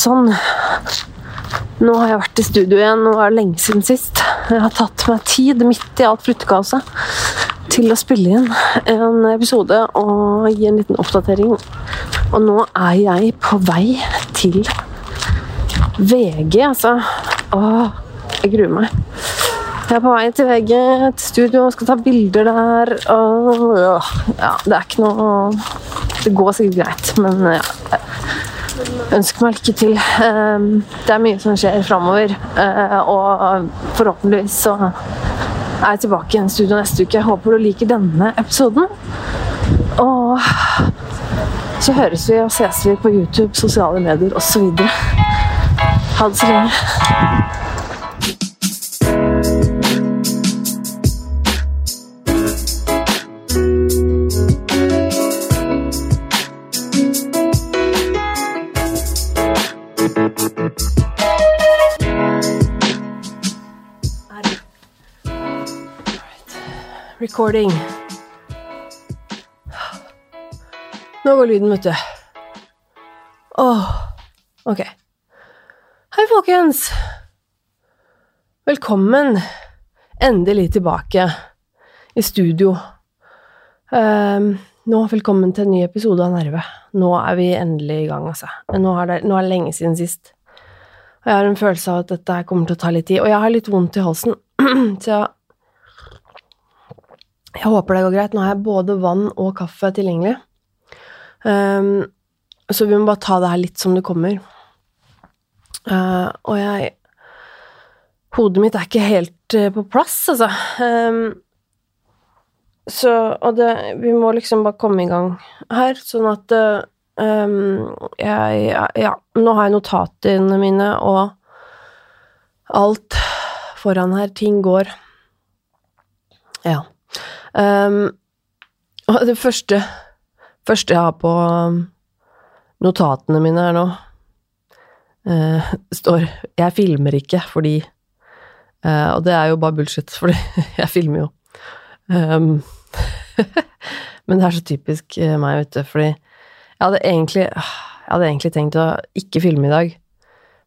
Sånn. Nå har jeg vært i studio igjen. Er det lenge siden sist. Jeg har tatt meg tid midt i alt flyttekaoset til å spille inn en episode og gi en liten oppdatering. Og nå er jeg på vei til VG, altså. Åh, jeg gruer meg. Jeg er på vei til VG, til studio, og skal ta bilder der. Og ja, det er ikke noe Det går sikkert greit, men ja. Jeg ønsker meg lykke til. Ehm, det er mye som skjer framover, eh, og forhåpentligvis så er jeg tilbake i studio neste uke. Jeg håper du liker denne episoden. Og så høres vi og ses vi på YouTube, sosiale medier osv. Ha det så lenge. Recording. Nå går lyden, vet du. Åh, ok. Hei, folkens. Velkommen endelig tilbake i studio. Um, nå, velkommen til en ny episode av Nerve. Nå er vi endelig i gang, altså. Nå er det, nå er det lenge siden sist. Og jeg har en følelse av at dette kommer til å ta litt tid. Og jeg har litt vondt i halsen, så jeg håper det går greit. Nå har jeg både vann og kaffe tilgjengelig. Um, så vi må bare ta det her litt som det kommer. Uh, og jeg Hodet mitt er ikke helt uh, på plass, altså. Um, så Og det Vi må liksom bare komme i gang her, sånn at uh, um, jeg Ja, nå har jeg notatene mine og alt foran her. Ting går. Ja. Um, og det første, første jeg har på um, notatene mine her nå, uh, står 'Jeg filmer ikke fordi' uh, Og det er jo bare bullshit, fordi jeg filmer jo. Um, men det er så typisk uh, meg, vet du, fordi jeg hadde egentlig Jeg hadde egentlig tenkt å ikke filme i dag.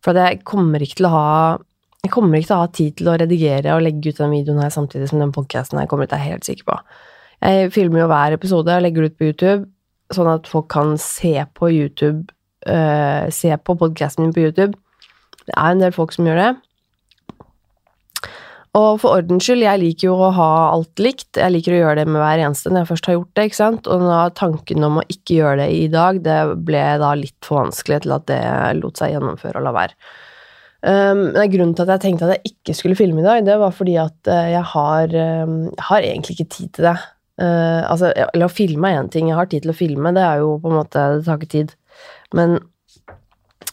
For jeg kommer ikke til å ha jeg kommer ikke til å ha tid til å redigere og legge ut den videoen her samtidig som den podkasten her kommer ut, det er jeg helt sikker på. Jeg filmer jo hver episode og legger det ut på YouTube, sånn at folk kan se på YouTube uh, Se på podkasten min på YouTube. Det er en del folk som gjør det. Og for ordens skyld, jeg liker jo å ha alt likt. Jeg liker å gjøre det med hver eneste når jeg først har gjort det, ikke sant. Og da tanken om å ikke gjøre det i dag, det ble da litt for vanskelig til at det lot seg gjennomføre og la være. Um, grunnen til at jeg tenkte at jeg ikke skulle filme i dag, det var fordi at uh, jeg har, um, har egentlig ikke tid til det. Uh, altså, eller å filme er én ting, jeg har tid til å filme, det er jo på en måte Det tar ikke tid. Men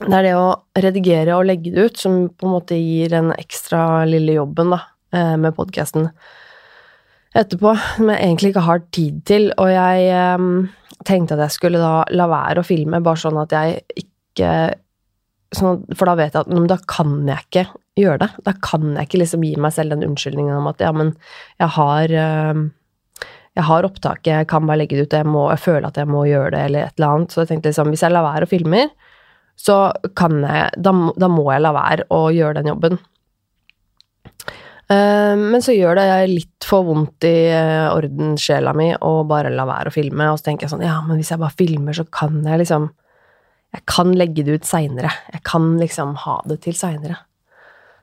det er det å redigere og legge det ut som på en måte gir den ekstra lille jobben, da, uh, med podkasten etterpå, som jeg egentlig ikke har tid til. Og jeg um, tenkte at jeg skulle da la være å filme, bare sånn at jeg ikke Sånn, for da vet jeg at da kan jeg ikke gjøre det. Da kan jeg ikke liksom gi meg selv den unnskyldningen om at ja, men jeg har øh, jeg har opptaket, jeg kan bare legge det ut, jeg, må, jeg føler at jeg må gjøre det, eller et eller annet. Så jeg tenkte liksom, hvis jeg lar være å filme, så kan jeg da, da, må jeg la være å gjøre den jobben. Uh, men så gjør det litt for vondt i uh, ordenssjela mi å bare la være å filme, og så tenker jeg sånn, ja, men hvis jeg bare filmer, så kan jeg liksom jeg kan legge det ut seinere. Jeg kan liksom ha det til seinere.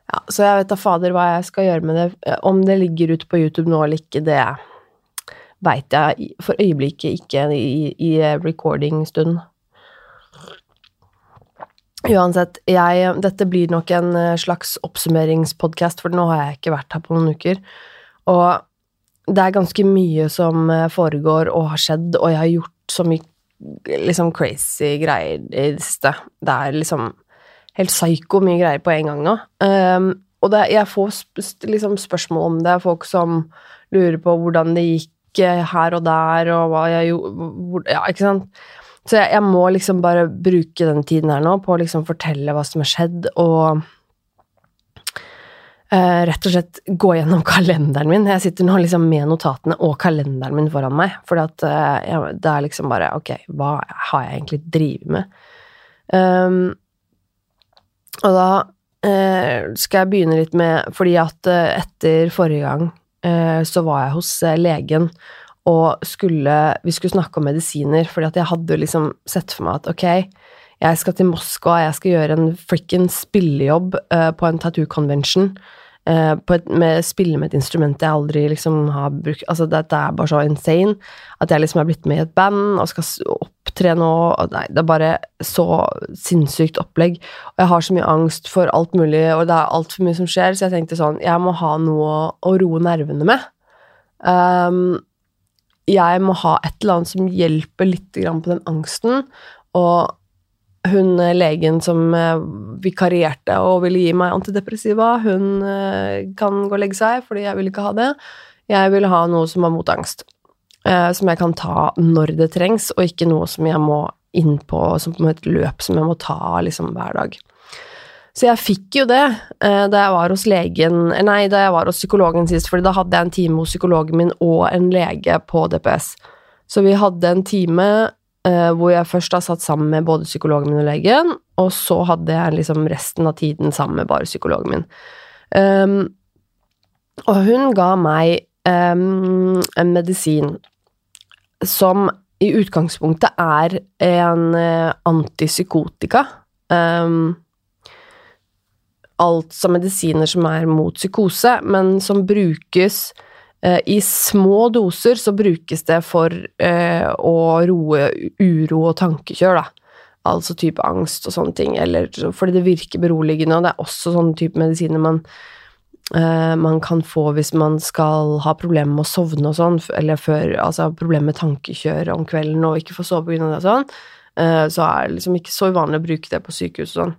Ja, så jeg vet da fader hva jeg skal gjøre med det. Om det ligger ute på YouTube nå eller ikke, det veit jeg for øyeblikket ikke i, i recording-stund. Uansett, jeg, dette blir nok en slags oppsummeringspodkast, for nå har jeg ikke vært her på noen uker. Og det er ganske mye som foregår og har skjedd, og jeg har gjort så mye liksom crazy greier i det siste. Det er liksom helt psyko mye greier på en gang nå. Um, og det, jeg får sp liksom spørsmål om det, folk som lurer på hvordan det gikk eh, her og der, og hva jeg gjorde Ja, ikke sant. Så jeg, jeg, må liksom bare bruke den tiden her nå på å liksom fortelle hva som har skjedd, og Uh, rett og slett gå gjennom kalenderen min. Jeg sitter nå liksom med notatene og kalenderen min foran meg. For uh, ja, det er liksom bare Ok, hva har jeg egentlig drevet med? Um, Og da uh, skal jeg begynne litt med Fordi at eh, etter forrige gang eh, så var jeg hos eh, legen og skulle Vi skulle snakke om medisiner, fordi at jeg hadde liksom sett for meg at ok, jeg skal til Moskva, jeg skal gjøre en frikken spillejobb uh, på en tattoo convention. Uh, et, med, spille med et instrument jeg aldri liksom har brukt Altså, dette er bare så insane at jeg liksom er blitt med i et band og skal opptre nå Nei, det er bare så sinnssykt opplegg. Og jeg har så mye angst for alt mulig, og det er altfor mye som skjer, så jeg tenkte sånn Jeg må ha noe å roe nervene med. Um, jeg må ha et eller annet som hjelper litt på den angsten, og hun eh, legen som eh, vikarierte og ville gi meg antidepressiva, hun eh, kan gå og legge seg, fordi jeg vil ikke ha det. Jeg vil ha noe som er mot angst. Som jeg kan ta når det trengs, og ikke noe som jeg må inn på som på et løp som jeg må ta liksom hver dag. Så jeg fikk jo det da jeg var hos legen Nei, da jeg var hos psykologen sist, for da hadde jeg en time hos psykologen min og en lege på DPS. Så vi hadde en time hvor jeg først har satt sammen med både psykologen min og legen, og så hadde jeg liksom resten av tiden sammen med bare psykologen min. Um, og hun ga meg um, en medisin som i utgangspunktet er en uh, antipsykotika. Um, altså medisiner som er mot psykose, men som brukes Eh, I små doser så brukes det for eh, å roe uro og tankekjør, da. Altså type angst og sånne ting, eller fordi det virker beroligende, og det er også sånne type medisiner man, eh, man kan få hvis man skal ha problemer med å sovne og sånn, eller før, altså problemer med tankekjør om kvelden og ikke få sove på grunn av det og sånn, eh, så er det liksom ikke så uvanlig å bruke det på sykehus og sånn.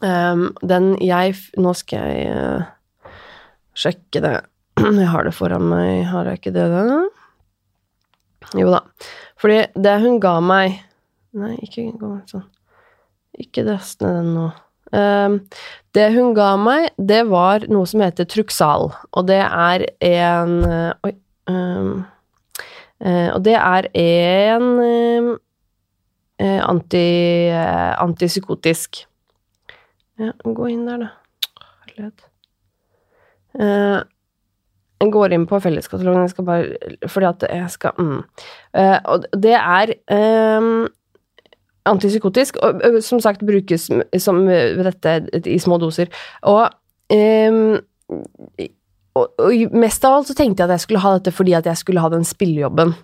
Um, den jeg Nå skal jeg uh, sjekke det Jeg har det foran meg, har jeg ikke det da? Jo da. Fordi det hun ga meg Nei, ikke gå sånn. Ikke dastne den nå. Um, det hun ga meg, det var noe som heter Truxal, og det er en uh, Oi. Um, uh, og det er en uh, anti, antipsykotisk Ja, gå inn der, da. Herlighet. Jeg går inn på felleskatalogen, jeg skal bare Fordi at jeg skal mm. uh, Og det er um, antipsykotisk, og som sagt brukes som dette i små doser. Og, um, og, og, mest av alt så tenkte jeg at jeg skulle ha dette fordi at jeg skulle ha den spillejobben.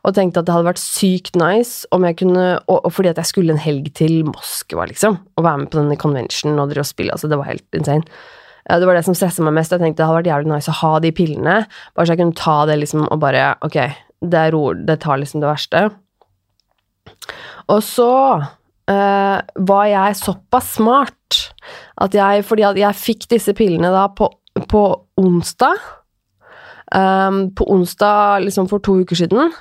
Og tenkte at det hadde vært sykt nice om jeg kunne Og, og fordi at jeg skulle en helg til Moskva, liksom. Og være med på denne conventionen og drive og spille. Altså, det var helt insane. Det var det som stressa meg mest. Jeg tenkte det hadde vært jævlig nice å ha de pillene, bare så jeg kunne ta det liksom og bare Ok, det, ro, det tar liksom det verste. Og så uh, var jeg såpass smart at jeg Fordi at jeg fikk disse pillene da på, på onsdag. Um, på onsdag liksom for to uker siden.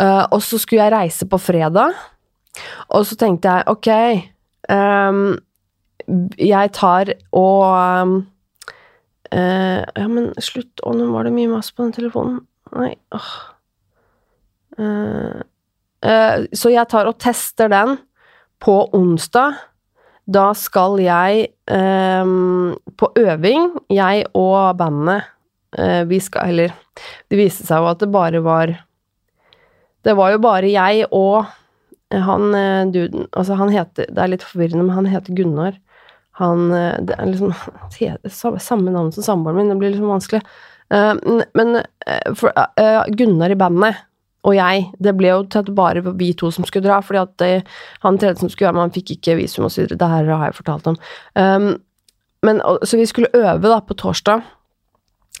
Uh, og så skulle jeg reise på fredag, og så tenkte jeg ok um, Jeg tar og um, Uh, ja, men slutt. Å, nå var det mye mas på den telefonen. Nei, åh. Uh, uh, så jeg tar og tester den på onsdag. Da skal jeg på øving, jeg og bandet Vi skal Eller det viste seg jo at det bare var Det var jo bare jeg og han duden Altså, han heter Det er litt forvirrende, men han heter Gunnar. Han eh, Det er liksom samme navn som samboeren min, det blir liksom vanskelig. Uh, men uh, for, Gunnar i bandet og jeg, det ble jo til at bare vi to som skulle dra, fordi at det, han tredje som skulle være med, han fikk ikke visum osv. Det her har jeg fortalt om. Um, men, så vi skulle øve da på torsdag.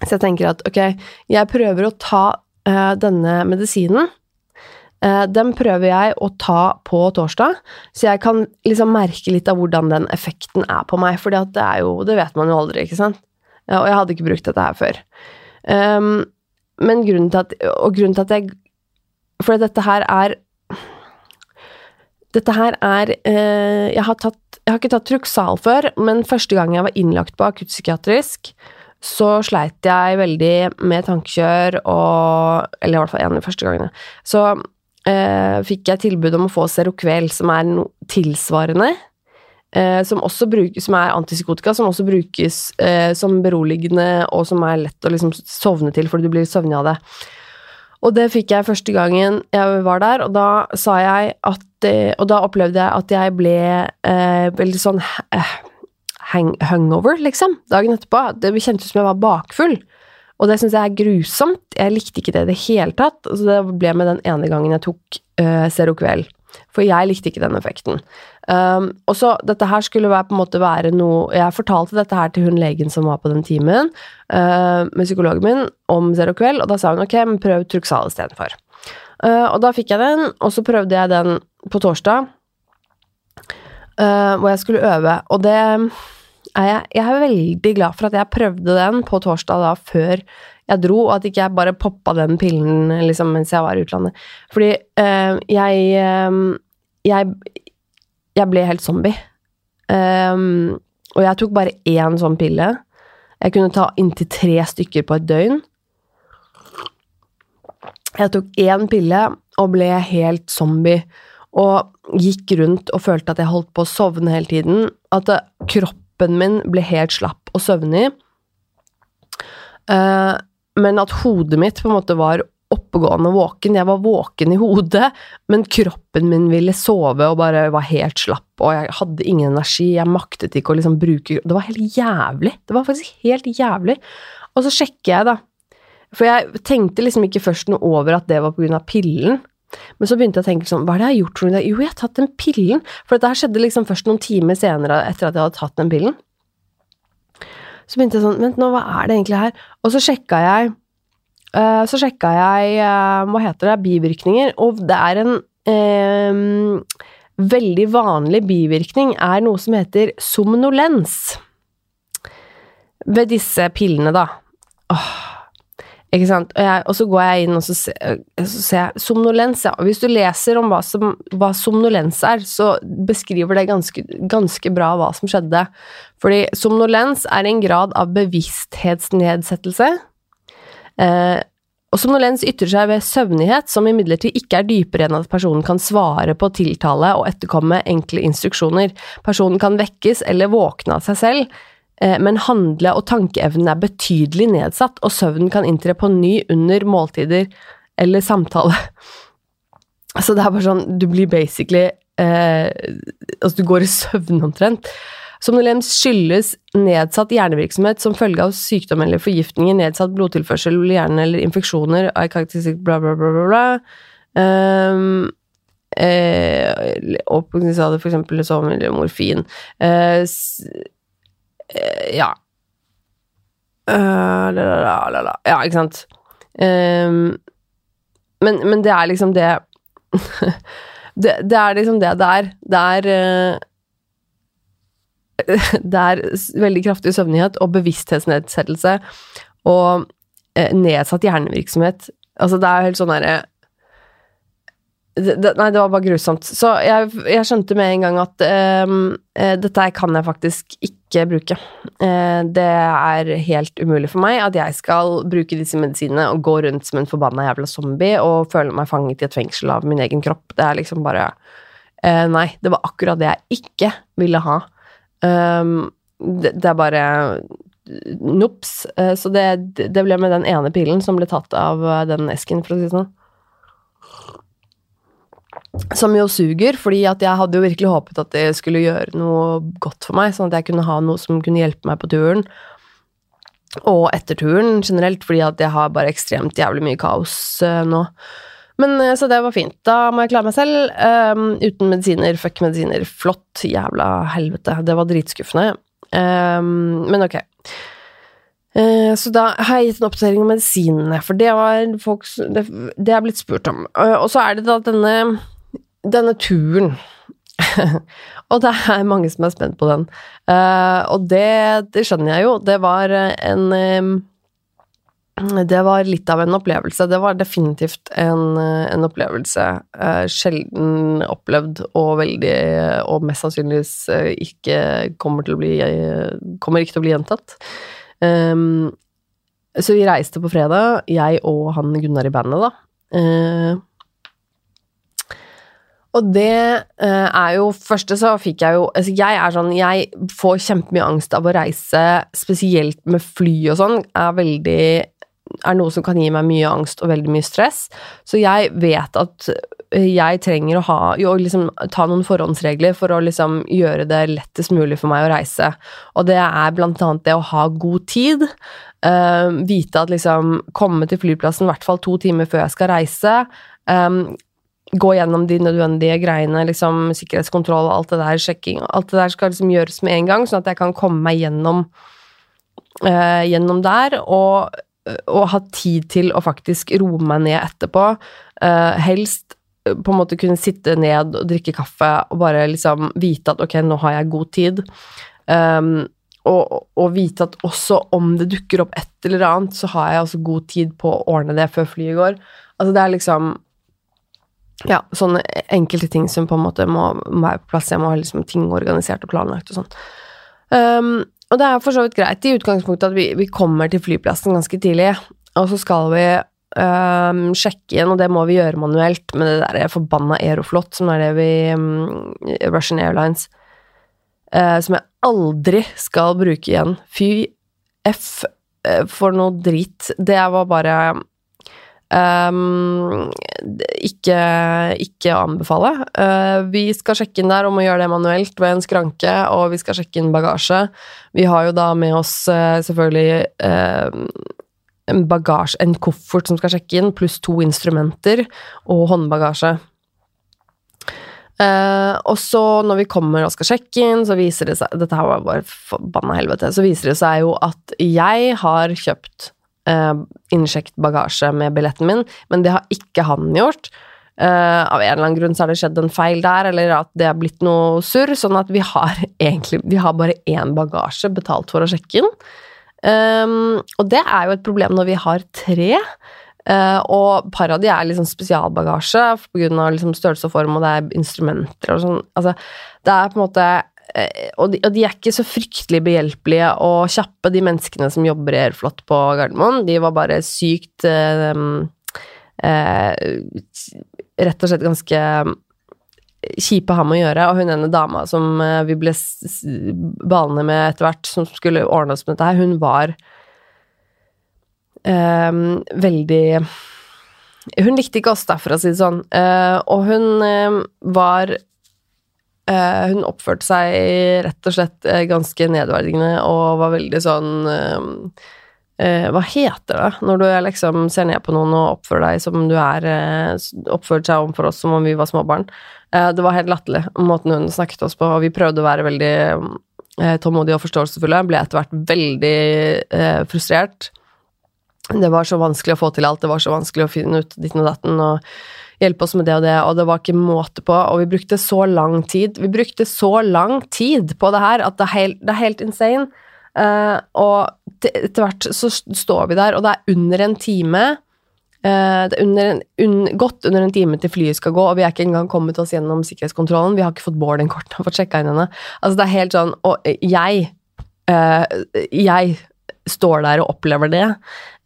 Så jeg tenker at ok, jeg prøver å ta denne medisinen Eh, den prøver jeg å ta på torsdag, så jeg kan liksom merke litt av hvordan den effekten er på meg, for det er jo Det vet man jo aldri, ikke sant? Og jeg hadde ikke brukt dette her før. Um, men grunnen til at Og grunnen til at jeg For dette her er Dette her er uh, Jeg har tatt Jeg har ikke tatt Truxal før, men første gang jeg var innlagt på akuttpsykiatrisk, så sleit jeg veldig med tankekjør og Eller i hvert fall en av de første gangene. Så eh, fikk jeg tilbud om å få Serokvel, som er no tilsvarende. eh, som brukes, som er antipsykotika, som også brukes eh, som beroligende, og som er lett å liksom sovne til fordi du blir søvnig av det. Og det fikk jeg første gangen jeg var der, og da sa jeg at eh, Og da opplevde jeg at jeg ble eh, veldig sånn eh, hang, hungover, liksom, dagen etterpå. Det kjentes ut som jeg var bakfull. Og det syns jeg er grusomt. Jeg likte ikke det i det hele tatt. Så det ble med den ene gangen jeg tok uh, Seroquel. For jeg likte ikke den effekten. Um, og så Dette her skulle være, på en måte være noe Jeg fortalte dette her til hun legen som var på den timen, uh, med psykologen min, om Seroquel, og da sa hun ok, men prøv Truxal istedenfor. Uh, og da fikk jeg den, og så prøvde jeg den på torsdag, uh, hvor jeg skulle øve, og det er jeg, jeg, er veldig glad for at jeg prøvde den på torsdag da før jeg dro, og at ikke jeg bare poppa den pillen liksom, mens jeg var i utlandet. Fordi øh, jeg, øh, jeg Jeg ble helt zombie. Um, og jeg tok bare én sånn pille. Jeg kunne ta inntil tre stykker på et døgn. Jeg tok én pille og ble helt zombie. Og gikk rundt og følte at jeg holdt på å sovne hele tiden. At kroppen kroppen min ble helt slapp og søvnig. Uh, men at hodet mitt på en måte var oppegående våken. Jeg var våken i hodet, men kroppen min ville sove og bare var helt slapp, og jeg hadde ingen energi. Jeg maktet ikke å liksom bruke Det var helt jævlig. Det var faktisk helt jævlig. Og så sjekker jeg, da. For jeg tenkte liksom ikke først noe over at det var av pillen. Men så begynte jeg å tenke sånn, hva er det jeg har gjort? Jo, jeg har tatt den pillen. For dette her skjedde liksom først noen timer senere etter at jeg hadde tatt den pillen. Så begynte jeg sånn, vent nå, hva er det egentlig her? Og så sjekka jeg uh, Så sjekka jeg, uh, hva heter det, bivirkninger, og det er en uh, veldig vanlig bivirkning er noe som heter somnolens. Ved disse pillene, da. Åh, ikke sant? Og, jeg, og, så går jeg inn og så ser, så ser jeg somnolens. Ja. Hvis du leser om hva, som, hva somnolens er, så beskriver det ganske, ganske, bra hva som skjedde. Fordi somnolens er en grad av bevissthetsnedsettelse. Eh, og somnolens ytrer seg ved søvnighet, som imidlertid ikke er dypere enn at personen kan svare på tiltale og etterkomme enkle instruksjoner. Personen kan vekkes eller våkne av seg selv Eh, men handle- og tankeevnen er betydelig nedsatt, og søvnen kan inntre på ny under måltider eller samtale. Så det er bare sånn, du blir basically eh, Altså, du går i søvn omtrent. Somnolens skyldes nedsatt hjernevirksomhet som følge av sykdom eller forgiftninger, nedsatt blodtilførsel i hjernen eller infeksjoner av karakteristikk bla, bla, bla, bla, bla. Um, eh, og sa det for eksempel som morfin. Eh, Eh, ja. Uh, la, la, la, la, Ja, ikke sant. Um, men, men, det er liksom det det, det, er liksom det det er. Det er uh, Det er veldig kraftig søvnighet og bevissthetsnedsettelse og uh, nedsatt hjernevirksomhet. Altså, det er helt sånn derre det, nei, det var bare grusomt. Så jeg, jeg skjønte med en gang at um, dette kan jeg faktisk ikke bruke. Uh, det er helt umulig for meg at jeg skal bruke disse medisinene og gå rundt som en forbanna jævla zombie og føle meg fanget i et fengsel av min egen kropp. Det er liksom bare uh, Nei, det var akkurat det jeg ikke ville ha. Um, det, det, er bare nops. Uh, så det, det ble med den ene pilen som ble tatt av den esken, for å si det sånn. Som jo suger, fordi at jeg hadde jo virkelig håpet at det skulle gjøre noe godt for meg, sånn at jeg kunne ha noe som kunne hjelpe meg på turen. Og etter turen generelt, fordi at jeg har bare ekstremt jævlig mye kaos uh, nå. Men uh, Så det var fint. Da må jeg klare meg selv. Um, uten medisiner. Fuck medisiner. Flott. Jævla helvete. Det var dritskuffende. Um, men ok. Uh, så da har jeg gitt en oppdatering om medisinene, for det folk Det, det er blitt spurt om. og så er det da denne denne turen Og det er mange som er spent på den. Uh, og det, det, skjønner jeg jo. Det var en um, Det var litt av en opplevelse. Det var definitivt en, en opplevelse uh, sjelden opplevd og veldig Og mest sannsynligvis ikke kommer til å bli Kommer ikke til å bli gjentatt. Um, så vi reiste på fredag, jeg og han Gunnar i bandet, da. Uh, Og det eh, er jo Første så fikk jeg jo altså Jeg er sånn Jeg får kjempemye angst av å reise, spesielt med fly og sånn. Er veldig Er noe som kan gi meg mye angst og veldig mye stress. Så jeg vet at jeg trenger å ha jo, liksom, ta noen forhåndsregler for å liksom gjøre det lettest mulig for meg å reise. Og det er blant annet det å ha god tid. Uh, vite at liksom Komme til flyplassen i hvert fall to timer før jeg skal reise. Um, gå gjennom de nødvendige greiene, liksom sikkerhetskontroll og alt det der, sjekking Alt det der skal liksom gjøres med en gang, sånn at jeg kan komme meg gjennom, uh, gjennom der. Og, og, ha tid til å faktisk roe meg ned etterpå. Uh, helst eh, på en måte kunne sitte ned og drikke kaffe og bare liksom vite at ok, nå har jeg god tid. Um, og, og, vite at også om det dukker opp et eller annet, så har jeg også god tid på å ordne det før flyet går. Altså det er liksom ja, sånne enkelte ting som på en måte må, være på plass. Jeg må ha liksom ting organisert og planlagt og sånn. Um, og det er for så vidt greit i utgangspunktet at vi, vi, kommer til flyplassen ganske tidlig, og så skal vi um, sjekke inn, og det må vi gjøre manuelt med det der forbanna Aeroflot, som er det vi um, Russian Airlines, uh, som jeg aldri skal bruke igjen. Fy F uh, for noe drit. Det var bare Um, ikke, ikke anbefale. Uh, vi skal sjekke inn der om å gjøre det manuelt ved en skranke, og vi skal sjekke inn bagasje. Vi har jo da med oss uh, selvfølgelig uh, en bagasje, en koffert som skal sjekke inn, pluss to instrumenter og håndbagasje. Uh, og så når vi kommer og skal sjekke inn, så viser det seg Dette her var bare forbanna helvete. Så viser det seg jo at jeg har kjøpt uh, innsjekket bagasje med billetten min, men det har ikke han gjort. Uh, av en eller annen grunn så har det skjedd en feil der, eller at det har blitt noe surr, sånn at vi har egentlig Vi har bare én bagasje betalt for å sjekke inn. Um, og det er jo et problem når vi har tre. Uh, og par av de er liksom spesialbagasje pga. Liksom størrelse og form, og det er instrumenter og sånn. Altså, det er på en måte Eh, og de, og de, er ikke så fryktelig behjelpelige og kjappe, de menneskene som jobber i Airflot på Gardermoen. De var bare sykt eh, eh, Rett og slett ganske kjipe ham å gjøre, og hun ene dama som eh, vi ble balende med etter hvert, som skulle ordne oss med dette her, hun var eh, veldig Hun likte ikke oss, da, for å si det sånn, eh, og hun var hun oppførte seg rett og slett uh, ganske nedverdigende og var veldig sånn uh, Hva heter det når du liksom ser ned på noen og oppfører deg som du er Oppførte seg overfor oss som om vi var småbarn. det var helt latterlig, måten hun snakket oss på, og vi prøvde å være veldig tålmodige og forståelsesfulle. Ble etter hvert veldig frustrert. Det var så vanskelig å få til alt, det var så vanskelig å finne ut ditten og datten. og hjelpe oss med det og det, og det var ikke måte på, og vi brukte så lang tid. Vi brukte så lang tid på det her at det er helt, det er helt insane. Uh, og etter hvert så står vi der, og det er under en time. Uh, det er under en, un, godt under en time til flyet skal gå, og vi er ikke engang kommet oss gjennom sikkerhetskontrollen. Vi har ikke fått boardingkortene og fått sjekka inn henne. Altså, det er helt sånn Og jeg uh, Jeg står der og opplever det,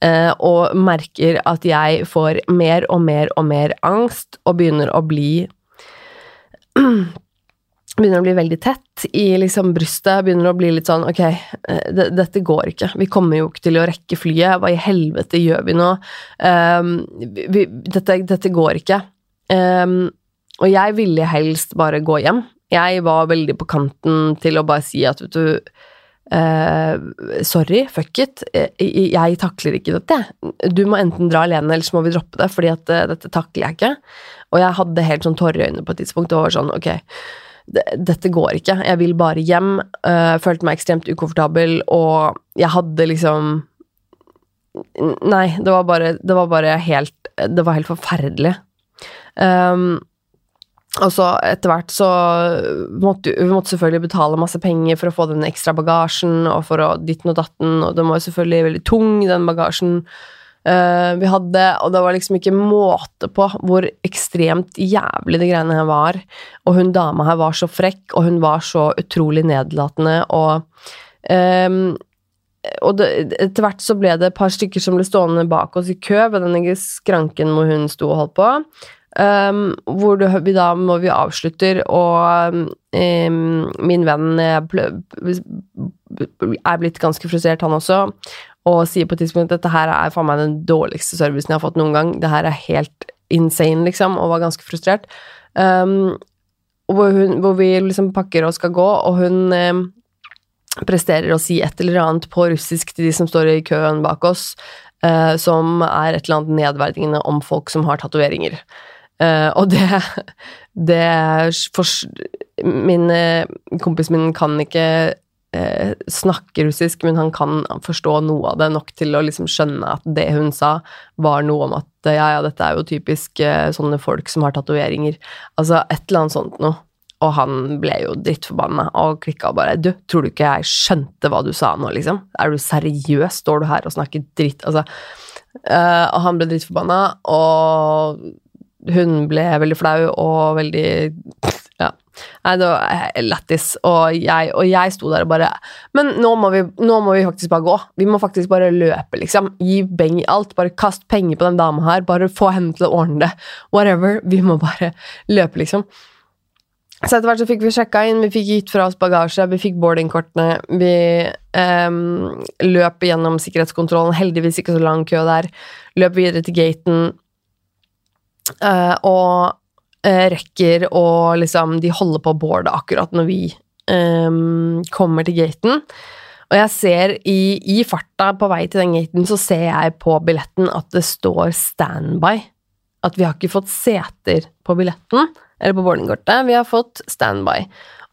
og merker at jeg får mer og mer og mer angst, og begynner å bli Begynner å bli veldig tett i liksom brystet, begynner å bli litt sånn ok, eh, dette går ikke, vi kommer jo ikke til å rekke flyet, hva i helvete gjør vi nå? Um, vi, dette, dette, går ikke. Um, og jeg ville helst bare gå hjem. Jeg var veldig på kanten til å bare si at vet du Uh, sorry, fuck it, jeg, jeg, takler ikke dette. Du må enten dra alene, eller så må vi droppe det, fordi at uh, dette takler jeg ikke. Og jeg hadde helt sånn tårer i øynene på et tidspunkt og var sånn, ok, dette går ikke. Jeg vil bare hjem. Uh, følte meg ekstremt ukomfortabel, og jeg hadde liksom Nei, det var bare, det var bare helt Det var helt forferdelig. Um, og så etter hvert så måtte vi måtte selvfølgelig betale masse penger for å få den ekstra bagasjen, og for å ditten og datten, og den var jo selvfølgelig veldig tung, den bagasjen uh, vi hadde, og det var liksom ikke måte på hvor ekstremt jævlig de greiene her var. Og hun dama her var så frekk, og hun var så utrolig nedlatende, og um, og det, etter hvert så ble det et par stykker som ble stående bak oss i kø ved denne skranken hvor hun sto og holdt på. Um, hvor du, vi da må vi avslutter, og um, min venn er blitt ganske frustrert, han også, og sier på et tidspunkt at dette her er faen meg den dårligste servicen jeg har fått noen gang. Det her er helt insane, liksom, og var ganske frustrert. Um, hvor, hun, hvor, vi liksom pakker og skal gå, og hun um, presterer å si et eller annet på russisk til de som står i køen bak oss, uh, som er et eller annet nedverdigende om folk som har tatoveringer. Uh, og det, det for, Min uh, kompis min kan ikke uh, snakke russisk, men han kan forstå noe av det nok til å liksom skjønne at det hun sa, var noe om at ja, ja, dette er jo typisk sånne folk som har tatoveringer. Altså et eller annet sånt noe. Og han ble jo drittforbanna og klikka og bare Du, tror du ikke jeg skjønte hva du sa nå, liksom? Er du seriøs? Står du her og snakker dritt? Altså Og han ble drittforbanna, og hun ble veldig flau og veldig Ja. Nei, det var lættis. Og, og jeg sto der og bare Men nå må, vi, nå må, vi, faktisk bare gå. Vi må faktisk bare løpe, liksom. Gi beng i alt. Bare kast penger på den dama her. Bare få henne til å ordne det. Whatever. Vi må bare løpe, liksom. Så etter hvert så fikk vi sjekka inn, vi fikk gitt fra oss bagasje, vi fikk boardingkortene. Vi um, løp gjennom sikkerhetskontrollen, heldigvis ikke så lang kø der. Løp videre til gaten Uh, og uh, rekker å liksom De holder på å boarde akkurat når vi um, kommer til gaten. Og jeg ser i, i, farta på vei til den gaten, så ser jeg på billetten at det står standby. At vi har ikke fått seter på billetten, eller på boardingkortet. Vi har fått standby.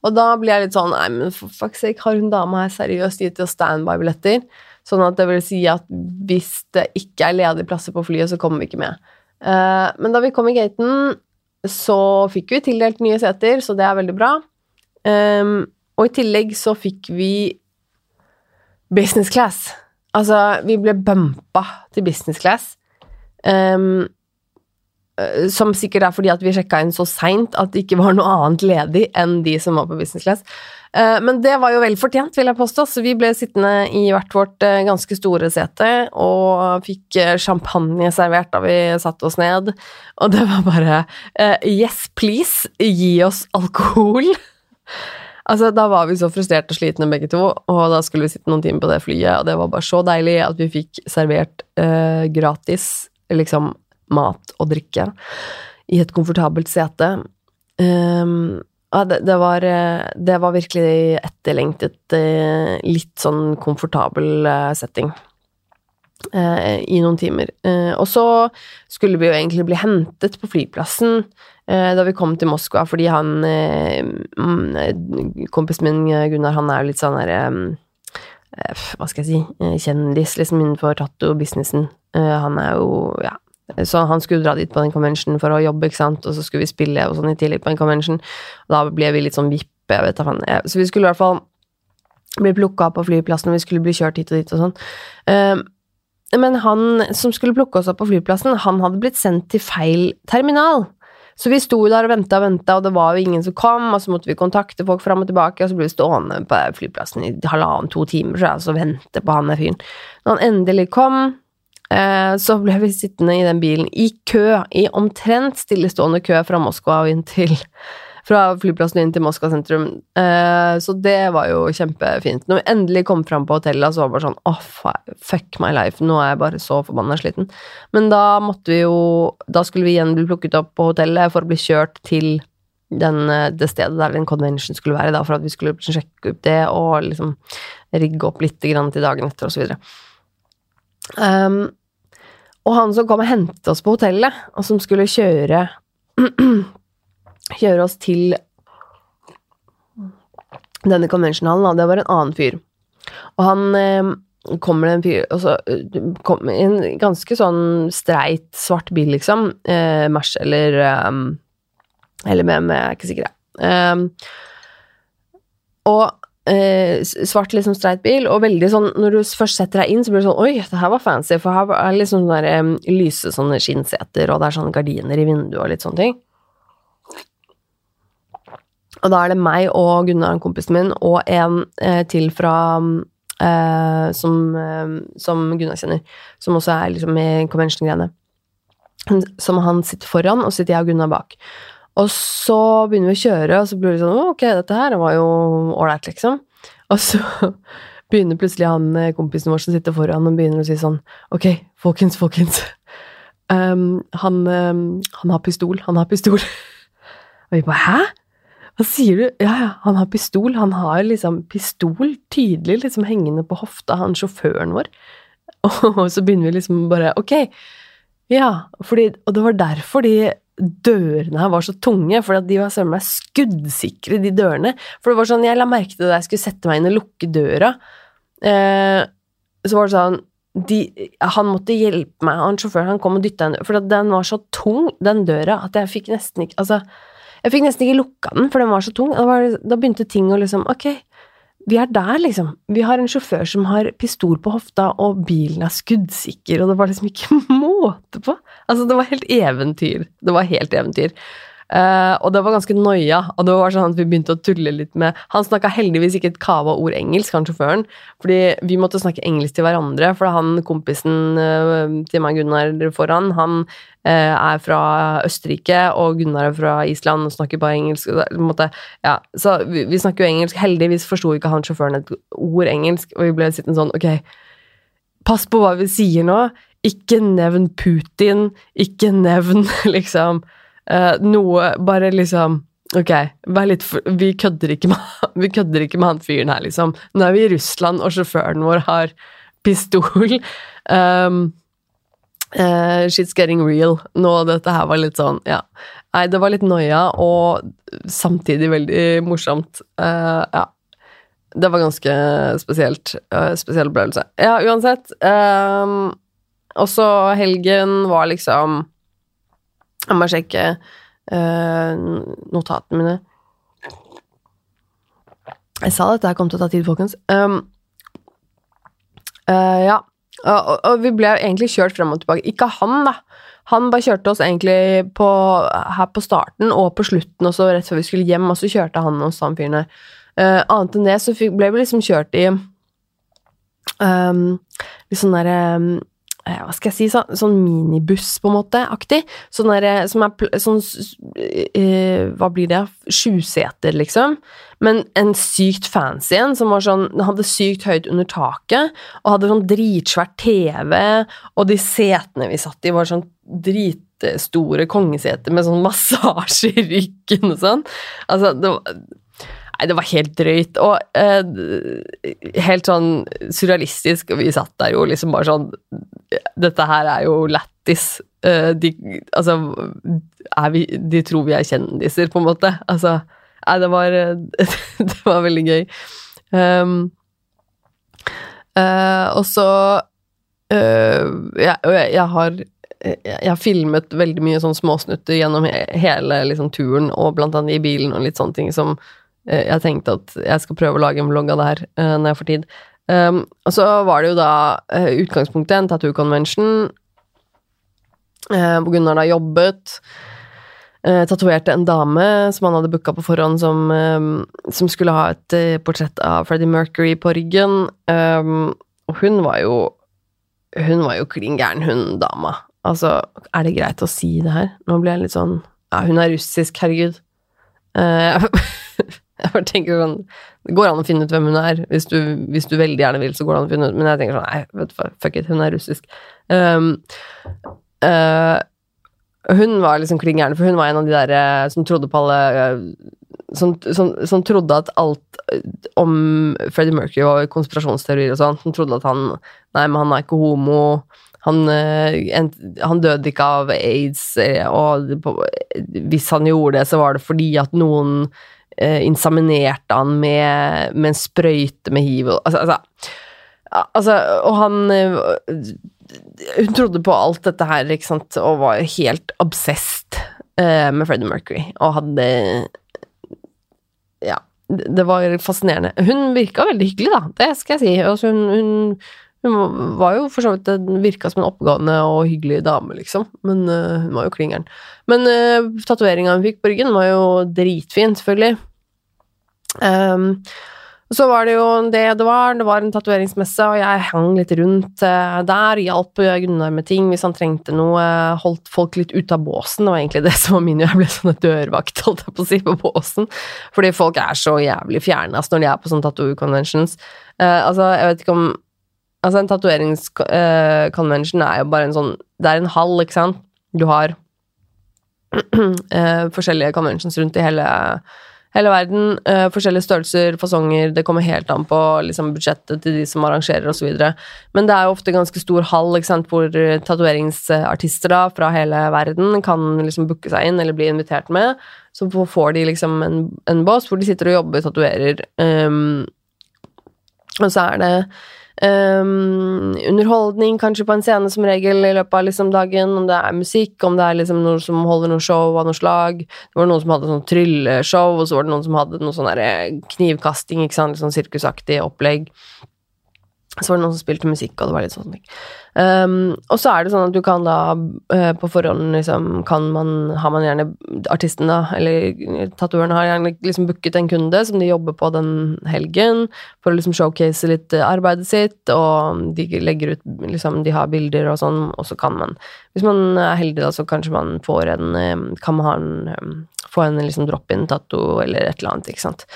Og da blir jeg litt sånn Nei, men for fuck's sake, har hun dama her seriøst gitt oss standby-billetter? Sånn at det vil si at hvis det ikke er ledige plasser på flyet, så kommer vi ikke med. Uh, men da vi kom i gaten, så fikk vi tildelt nye seter, så det er veldig bra. Og i tillegg så fikk vi business class. Altså, vi ble bumpa til business class. Um, som sikkert er fordi at vi sjekka inn så seint at det ikke var noe annet ledig enn de som var på business class. Eh, men det var jo vel fortjent, vil jeg påstå, så vi ble sittende i hvert vårt eh, ganske store sete og fikk eh, champagne servert da vi satte oss ned, og det var bare Yes, please, gi oss alkohol! Altså, Da var vi så frustrerte og slitne begge to, og da skulle vi sitte noen timer på det flyet, og det var bare så deilig at vi fikk servert eh, gratis liksom mat og drikke i et komfortabelt sete. Um, ja, det, det, var, eh, det, var, virkelig etterlengtet, eh, litt sånn komfortabel eh, setting i noen timer. Og så skulle vi jo egentlig bli hentet på flyplassen da vi kom til Moskva, fordi han Kompisen min Gunnar, han er jo litt sånn derre Hva skal jeg si Kjendis, liksom, innenfor tattoo-businessen. Han er jo, ja så han skulle dra dit på den conventionen for å jobbe, ikke sant, og så skulle vi spille og sånn i tillegg på en convention. Da ble vi litt sånn vippe, vet da faen. Så vi skulle i hvert fall bli plukka opp på flyplassen, og vi skulle bli kjørt hit og dit og sånn. Ehm, men han som skulle plukke oss opp på flyplassen, han hadde blitt sendt til feil terminal. Så vi sto der og venta og venta, og det var jo ingen som kom, og så måtte vi kontakte folk fram og tilbake, og så ble vi stående på flyplassen i halvannen-to timer, så jeg, og vente på han der fyren. Når han endelig kom, så ble vi sittende i den bilen i kø, i omtrent stillestående kø fra Moskva og inn til fra flyplassen inn til Moskva sentrum. Eh, så det var jo kjempefint. Når vi endelig kom fram på hotellet, så var det bare sånn oh, fuck my life, nå er jeg bare så forbanna sliten. Men da måtte vi jo Da skulle vi igjen bli plukket opp på hotellet for å bli kjørt til den, eh, det stedet der den convention skulle være, da, for at vi skulle sjekke opp det og liksom rigge opp litt til dagen etter, og så videre. Um, og han som kom og hentet oss på hotellet, og som skulle kjøre Kjøre oss til denne conventionhallen, det var en annen fyr. Og han eh, kommer en fyr og så eh, kom en ganske sånn streit, svart bil, liksom. Eh, Mers eller um, Eller med, jeg er ikke sikker. Um, og eh, svart, liksom streit bil, og veldig sånn Når du først setter deg inn, så blir det sånn Oi, det her var fancy, for her er liksom sånne der, um, lyse sånne skinnseter, og det er sånne gardiner i vinduet og litt sånne ting. Og da er det meg og Gunnar, kompisen min, og en eh, til fra eh, som, som, Gunnar kjenner, som også er liksom i convention-greiene. som han sitter foran, og sitter jeg og Gunnar bak. Og så begynner vi å kjøre, og så blir det sånn «Å, Ok, dette her var jo ålreit, liksom. Og så begynner plutselig han eh, kompisen vår som sitter foran, og begynner å si sånn Ok, folkens, folkens. Um, han, um, han har pistol, han har pistol. Og vi bare Hæ? Hva sier du? Ja, ja, han har pistol. Han har liksom pistol tydelig liksom hengende på hofta, han sjåføren vår. Og så begynner vi liksom bare Ok, ja, fordi, og det var derfor de dørene her var så tunge, for de var søren meg skuddsikre, de dørene. For det var sånn, jeg la merke til det da jeg skulle sette meg inn og lukke døra. Eh, så var det sånn de, Han måtte hjelpe meg, han sjåføren han kom og dytta en For den var så tung, den døra, at jeg fikk nesten ikke Altså, jeg fikk nesten ikke lukka den, for den var så tung. Da, var, da begynte ting å liksom Ok, vi er der, liksom. Vi har en sjåfør som har pistol på hofta, og bilen er skuddsikker, og det var liksom ikke måte på. Altså, det var helt eventyr. Det var helt eventyr. Uh, og det var ganske noia, og det var sånn at vi begynte å tulle litt med Han snakka heldigvis ikke et kava ord engelsk, han sjåføren, fordi vi måtte snakke engelsk til hverandre, for han kompisen uh, til meg, Gunnar, foran, han uh, er fra Østerrike, og Gunnar er fra Island og snakker bare engelsk. Måtte, ja, så vi, vi, snakker jo engelsk. Heldigvis forsto ikke han sjåføren et ord engelsk, og vi ble sittende sånn Ok, pass på hva vi sier nå. Ikke nevn Putin. Ikke nevn liksom Uh, noe Bare liksom Ok, for, vi, kødder med, vi kødder ikke med han fyren her, liksom. Nå er vi i Russland, og sjåføren vår har pistol. Um, uh, shit's getting real. Nå, dette her var litt sånn, ja. Nei, det var litt noia, og samtidig veldig morsomt. Uh, ja. Det var ganske spesielt. spesiell opplevelse. Ja, uansett. Um, også helgen var liksom jeg må sjekke uh, notatene mine. Jeg sa dette kom til å ta tid, folkens. Um, uh, ja. Og, og, vi ble egentlig kjørt fram og tilbake. Ikke han, da. Han bare kjørte oss egentlig på, her på starten og på slutten, og så rett før vi skulle hjem, og så kjørte han oss, han fyren der. Uh, annet enn det så fikk, ble vi liksom kjørt i um, litt sånn derre um, Eh, hva skal jeg si, så, sånn minibuss, på en måte, aktig. Sånn der, eh, som er sånn uh, Hva blir det? Sjuseter, liksom. Men en sykt fancy en, som var sånn hadde sykt høyt under taket, og hadde sånn dritsvært TV, og de setene vi satt i, var sånn dritstore kongeseter med sånn massasje i ryggen og sånn. Altså, det var Nei, det var helt drøyt. Og eh, helt sånn surrealistisk. Og vi satt der jo liksom bare sånn Dette her er jo lættis. Eh, de, altså vi, De tror vi er kjendiser, på en måte. Altså Nei, det var Det var veldig gøy. Um, uh, og så uh, jeg, jeg, har jeg har filmet veldig mye sånn småsnutter gjennom hele liksom, turen, og blant annet i bilen og litt sånne ting som jeg tenkte at jeg skal prøve å lage en vlogg av det her uh, når jeg får tid. Um, og så var det jo da uh, utgangspunktet en tattoo convention, uh, hvor Gunnar da jobbet. Uh, tatoverte en dame som han hadde booka på forhånd, som, um, som skulle ha et portrett av Freddie Mercury på ryggen. Um, og hun var jo Hun var jo klin gæren, hun dama. Altså, er det greit å si det her? Nå blir jeg litt sånn Ja, hun er russisk, herregud. Uh, Jeg tenker sånn Det går an å finne ut hvem hun er. Hvis du, hvis du veldig gjerne vil, så går det an å finne ut Men jeg tenker sånn Nei, vet du fuck it, hun er russisk. Um, uh, hun var liksom klin gæren, for hun var en av de der uh, som trodde på alle uh, som, som, som, trodde at alt om Freddie Mercury var konspirasjonsteorier og sånn. Som trodde at han Nei, men han er ikke homo. Han, han, døde ikke av aids, og hvis han gjorde det, så var det fordi at noen eh, inseminerte han med, med, en sprøyte med hiv altså, altså, altså, Og han eh, Hun trodde på alt dette her, ikke sant, og var helt obsessed eh, med Freddie Mercury, og hadde Ja. Det var fascinerende. Hun virka veldig hyggelig, da, det skal jeg si. Altså, hun, hun hun var jo for så vidt virka som en oppegående og hyggelig dame, liksom, men uh, hun var jo klingeren. Men uh, tatoveringa hun fikk på ryggen, var jo dritfin, selvfølgelig. Um, så var det jo det det var. Det var en tatoveringsmesse, og jeg hang litt rundt uh, der. Hjalp Gunnar med ting hvis han trengte noe. Holdt folk litt ute av båsen. Det var egentlig det som var min Jeg ble sånn dørvakt, holdt jeg på å si, på båsen. Fordi folk er så jævlig fjerne altså, når de er på sånne tattoo conventions. Uh, altså, jeg vet ikke om Altså, en tatoveringskonvensjon er jo bare en sånn Det er en hall, ikke sant? Du har uh, forskjellige conventions rundt i hele hele verden. Uh, forskjellige størrelser, fasonger. Det kommer helt an på liksom, budsjettet til de som arrangerer osv. Men det er jo ofte ganske stor hall ikke sant, hvor uh, tatoveringsartister fra hele verden kan liksom booke seg inn eller bli invitert med. Så får de liksom en, en boss hvor de sitter og jobber, tatoverer. Um, og så er det Um, underholdning kanskje på en scene som regel i løpet av liksom dagen, om det er musikk, om det er liksom noen som holder noe show av noe slag. Det var noen som hadde sånn trylleshow, og så var det noen som hadde noe sånn knivkasting, ikke sant, sånn sirkusaktig opplegg. Så var det noen som spilte musikk, og det var litt sånn. Um, og så er det sånn at du kan da uh, på forhånd liksom kan man Har man gjerne artisten, da, eller tatoøren har gjerne liksom booket en kunde som de jobber på den helgen, for å liksom showcase litt arbeidet sitt, og de legger ut liksom De har bilder og sånn, og så kan man Hvis man er heldig, da, så kanskje man får en Kan man ha en, få en liksom drop-in-tatto eller et eller annet, ikke sant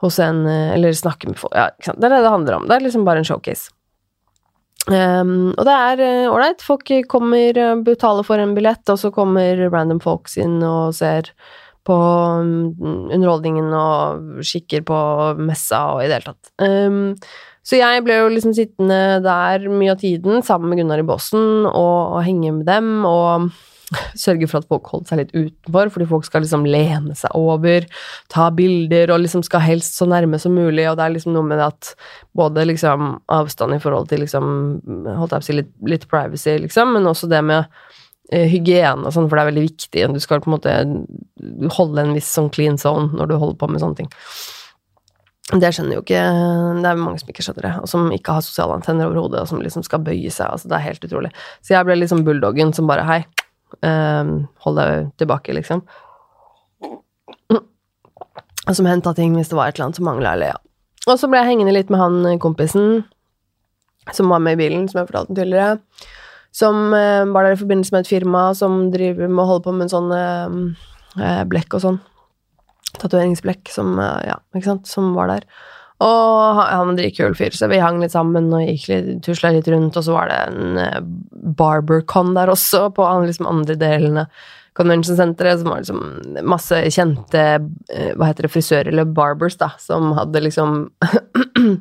hos en eh, Eller snakke med folk. Ja, ikke sant. Det er det det handler om. Det er liksom bare en showcase. Um, og det er eh, ålreit. Uh, folk kommer, betaler for en billett, og så kommer random folks inn og ser på um, underholdningen og kikker på messa og i det hele tatt. Um, så jeg ble jo liksom sittende der mye av tiden sammen med Gunnar i båsen og, og henge med dem og sørge for at folk holder seg litt utenfor, fordi folk skal liksom lene seg over, ta bilder og liksom skal helst så nærme som mulig, og det er liksom noe med at både liksom avstand i forhold til liksom Holdt jeg på å si litt, litt, privacy, liksom, men også det med eh, hygiene og sånn, for det er veldig viktig. Du skal på en måte holde en viss sånn clean zone når du holder på med sånne ting. Det skjønner jo ikke Det er mange som ikke skjønner det, og som ikke har sosiale antenner over hodet, og som liksom skal bøye seg. altså Det er helt utrolig. Så jeg ble liksom bulldoggen som bare Hei, hold deg tilbake, liksom. Som henta ting hvis det var et eller annet som mangla, eller ja. Og så ble jeg hengende litt med han eh, kompisen som var med i bilen, som jeg fortalte tidligere. Som uh, var der i forbindelse med et firma som driver med å holde på med en sånn uh, blekk og sånn. Tatoveringsblekk som, uh, ja, ikke sant, som var der. Og han en dritkul fyr, så vi hang litt sammen og gikk litt, tusla litt rundt, og så var det en uh, barbercon der også, på liksom andre delen av convention-senteret, som var liksom masse kjente uh, hva heter det, frisører, eller barbers, da, som hadde liksom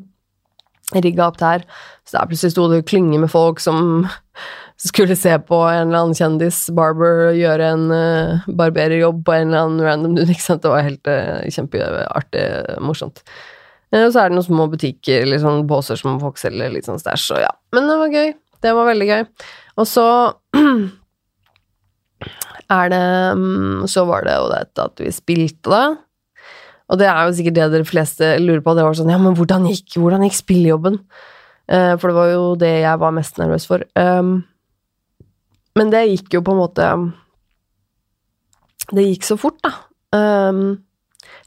rigga opp der. Så der plutselig sto det klynge med folk som skulle se på en eller annen kjendis, barber, gjøre en uh, barbererjobb på en eller annen random ikke sant. Det var helt kjempeartig, morsomt. Eh, og så er det noen små butikker eller sånne båser som folk selger litt sånn stæsj, og ja. Men det var gøy. Det var veldig gøy. Og så er det mm, Så var det jo dette at vi spilte, da. Og det er jo sikkert det dere fleste lurer på. Det var sånn Ja, men hvordan gikk, hvordan gikk spillejobben? Uh, for det var jo det jeg var mest nervøs for. Um, men det gikk jo på en måte Det gikk så fort, da.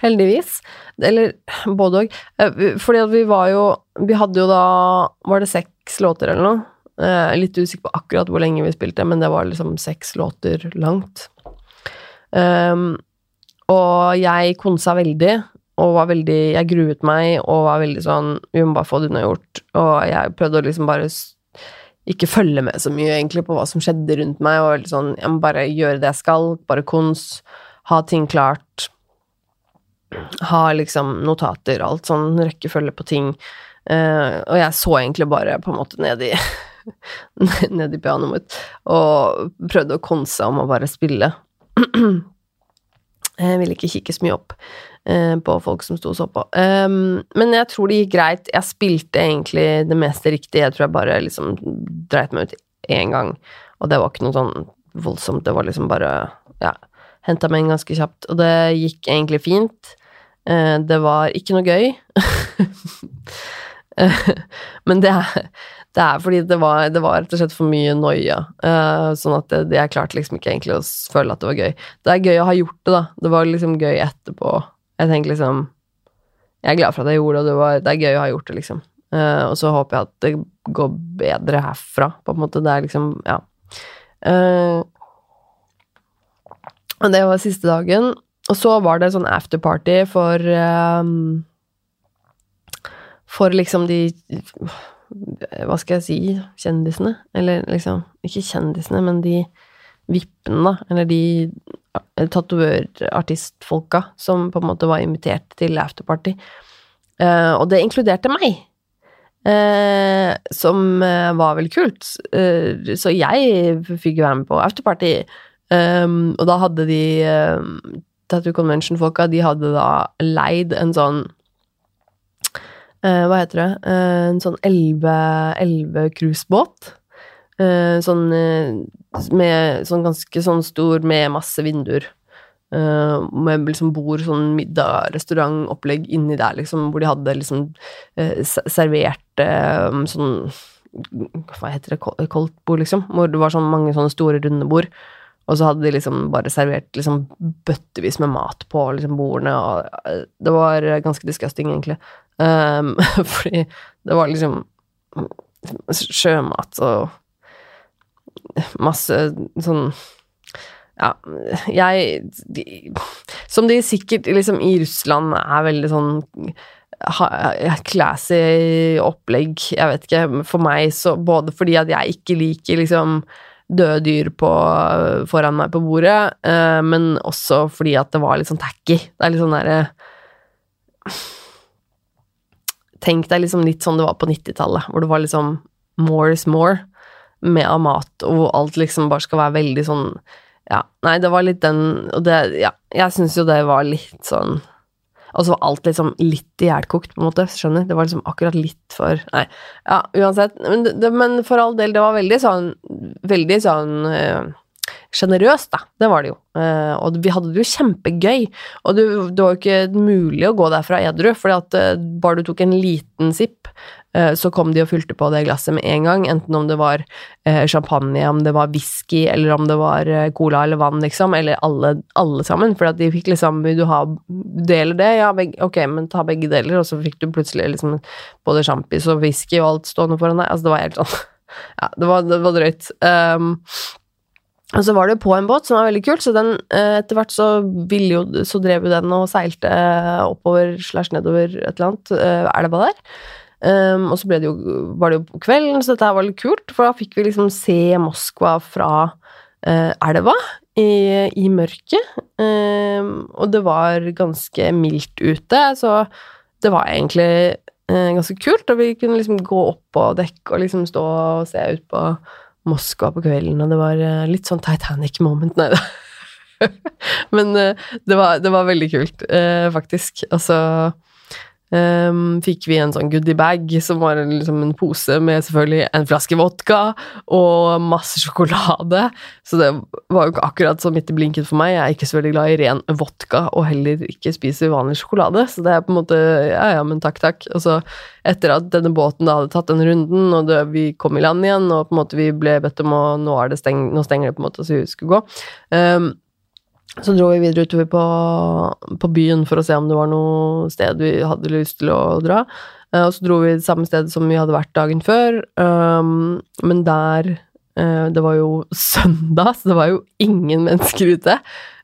Heldigvis. Eller både òg. Eh, fordi at vi var jo Vi hadde jo da Var det seks låter eller noe? Eh, litt usikker på akkurat hvor lenge vi spilte, men det var liksom seks låter langt. Um, og jeg konsa veldig, og var veldig Jeg gruet meg og var veldig sånn Vi må bare få det unnagjort. Og jeg prøvde å liksom bare ikke følge med så mye egentlig på hva som skjedde rundt meg, og sånn Jeg må bare gjøre det jeg skal, bare kons, ha ting klart, ha liksom notater, alt sånn rekkefølge på ting. Uh, og jeg så egentlig bare på en måte ned i ned i pianoet mitt og prøvde å konse om å bare spille. jeg ville ikke kikke så mye opp uh, på folk som sto og så på. Um, men jeg tror det gikk greit. Jeg spilte egentlig det meste riktig. Jeg tror jeg bare liksom dreit meg ut én gang, og det var ikke noe sånn voldsomt. Det var liksom bare Ja, henta meg inn ganske kjapt, og det gikk egentlig fint. Eh, det var ikke noe gøy. Men det er, det er, fordi det var, det var, rett og slett for mye noia. Uh, sånn at det, jeg klarte liksom ikke egentlig å føle at det var gøy. Det er gøy å ha gjort det, da. Det var liksom gøy etterpå. Jeg tenker liksom jeg er glad for at jeg gjorde det, og det, var, det er gøy å ha gjort det, liksom. Eh, og så håper jeg at det går bedre herfra, på en måte. Det er liksom Ja. Eh, og det var siste dagen. Og så var det sånn afterparty for um, For liksom de Hva skal jeg si Kjendisene? Eller liksom Ikke kjendisene, men de vippene. Eller de tatovørartistfolka som på en måte var invitert til afterparty. Uh, og det inkluderte meg. Uh, som uh, var veldig kult. så jeg fikk jo være med på afterparty. Um, og da hadde de um, Tattoo Convention-folka, de hadde da leid en sånn uh, Hva heter det? Uh, en sånn elve-cruisebåt. Uh, sånn med sånn ganske sånn stor med masse vinduer. med liksom bord, sånn middag, restaurantopplegg inni der, liksom, hvor de hadde liksom servert sånn Hva heter det? Koldtbord, liksom. Hvor det var sånn mange sånne store, runde bord. Og så hadde de liksom bare servert liksom bøttevis med mat på liksom bordene, og eh, det var ganske disgusting, egentlig. Um, fordi det var liksom sjømat og masse sånn Ja, jeg de, Som de sikkert liksom i Russland er veldig sånn classy opplegg, jeg vet ikke. For meg så Både fordi at jeg ikke liker liksom døde dyr på, foran meg på bordet, uh, men også fordi at det var litt sånn tacky. Det er litt sånn derre Tenk deg liksom litt sånn det var på 90-tallet, hvor det var liksom more is more med av mat, og hvor alt liksom bare skal være veldig sånn Ja, nei, det var litt den Og det Ja, jeg syns jo det var litt sånn og så var alt liksom litt ihjelkokt, på en måte. Skjønner? Det var liksom akkurat litt for Nei. Ja, uansett. Men, det, men for all del, det var veldig sånn Veldig sånn sjenerøst, uh, da. Det var det jo. Uh, og vi hadde det jo kjempegøy. Og det, var jo ikke mulig å gå derfra edru, fordi at uh, bare du tok en liten sipp, Eh, så kom de og fylte på det glasset med en gang, enten om det var eh, champagne, om det var whisky, eller om det var eh, cola eller vann, liksom, eller alle, alle sammen, for de fikk liksom Vil du ha deler det? Ja, begge, ok, men ta begge deler, og så fikk du plutselig liksom både sjampis og whisky og alt stående foran deg. Altså, det var helt sånn Ja, det var, det var drøyt. Um, og så var det på en båt som var veldig kult, så den etter hvert så jo Så drev jo den og seilte oppover slash nedover et eller annet elva der. Um, og så det jo, var det jo kvelden, så dette her var litt kult, for da fikk vi liksom se Moskva fra uh, elva i, i mørket. Um, og det var ganske mildt ute, så det var egentlig uh, ganske kult. Og vi kunne liksom gå opp på dekk og liksom stå og se ut på Moskva på kvelden, og det var uh, litt sånn Titanic-moment, nei da. Men det var, det, var, veldig kult, faktisk. Altså um, fikk vi en sånn goodiebag som var liksom en pose med selvfølgelig en flaske vodka og masse sjokolade. Så det var jo ikke akkurat så midt i blinken for meg. Jeg er ikke så veldig glad i ren vodka og heller ikke spiser vanlig sjokolade. Så det er på en måte ja, ja, men takk, takk. Og så etter at denne båten da hadde tatt den runden, og det, vi kom i land igjen, og på en måte vi ble bedt om å Nå, er det steng, nå stenger det, på en måte, så vi skulle gå. Um, så dro vi videre utover på, på, byen for å se om det var noe sted vi hadde lyst til å dra. Uh, og så dro vi samme sted som vi hadde vært dagen før, um, men der uh, Det var jo søndag, så det var jo ingen mennesker ute.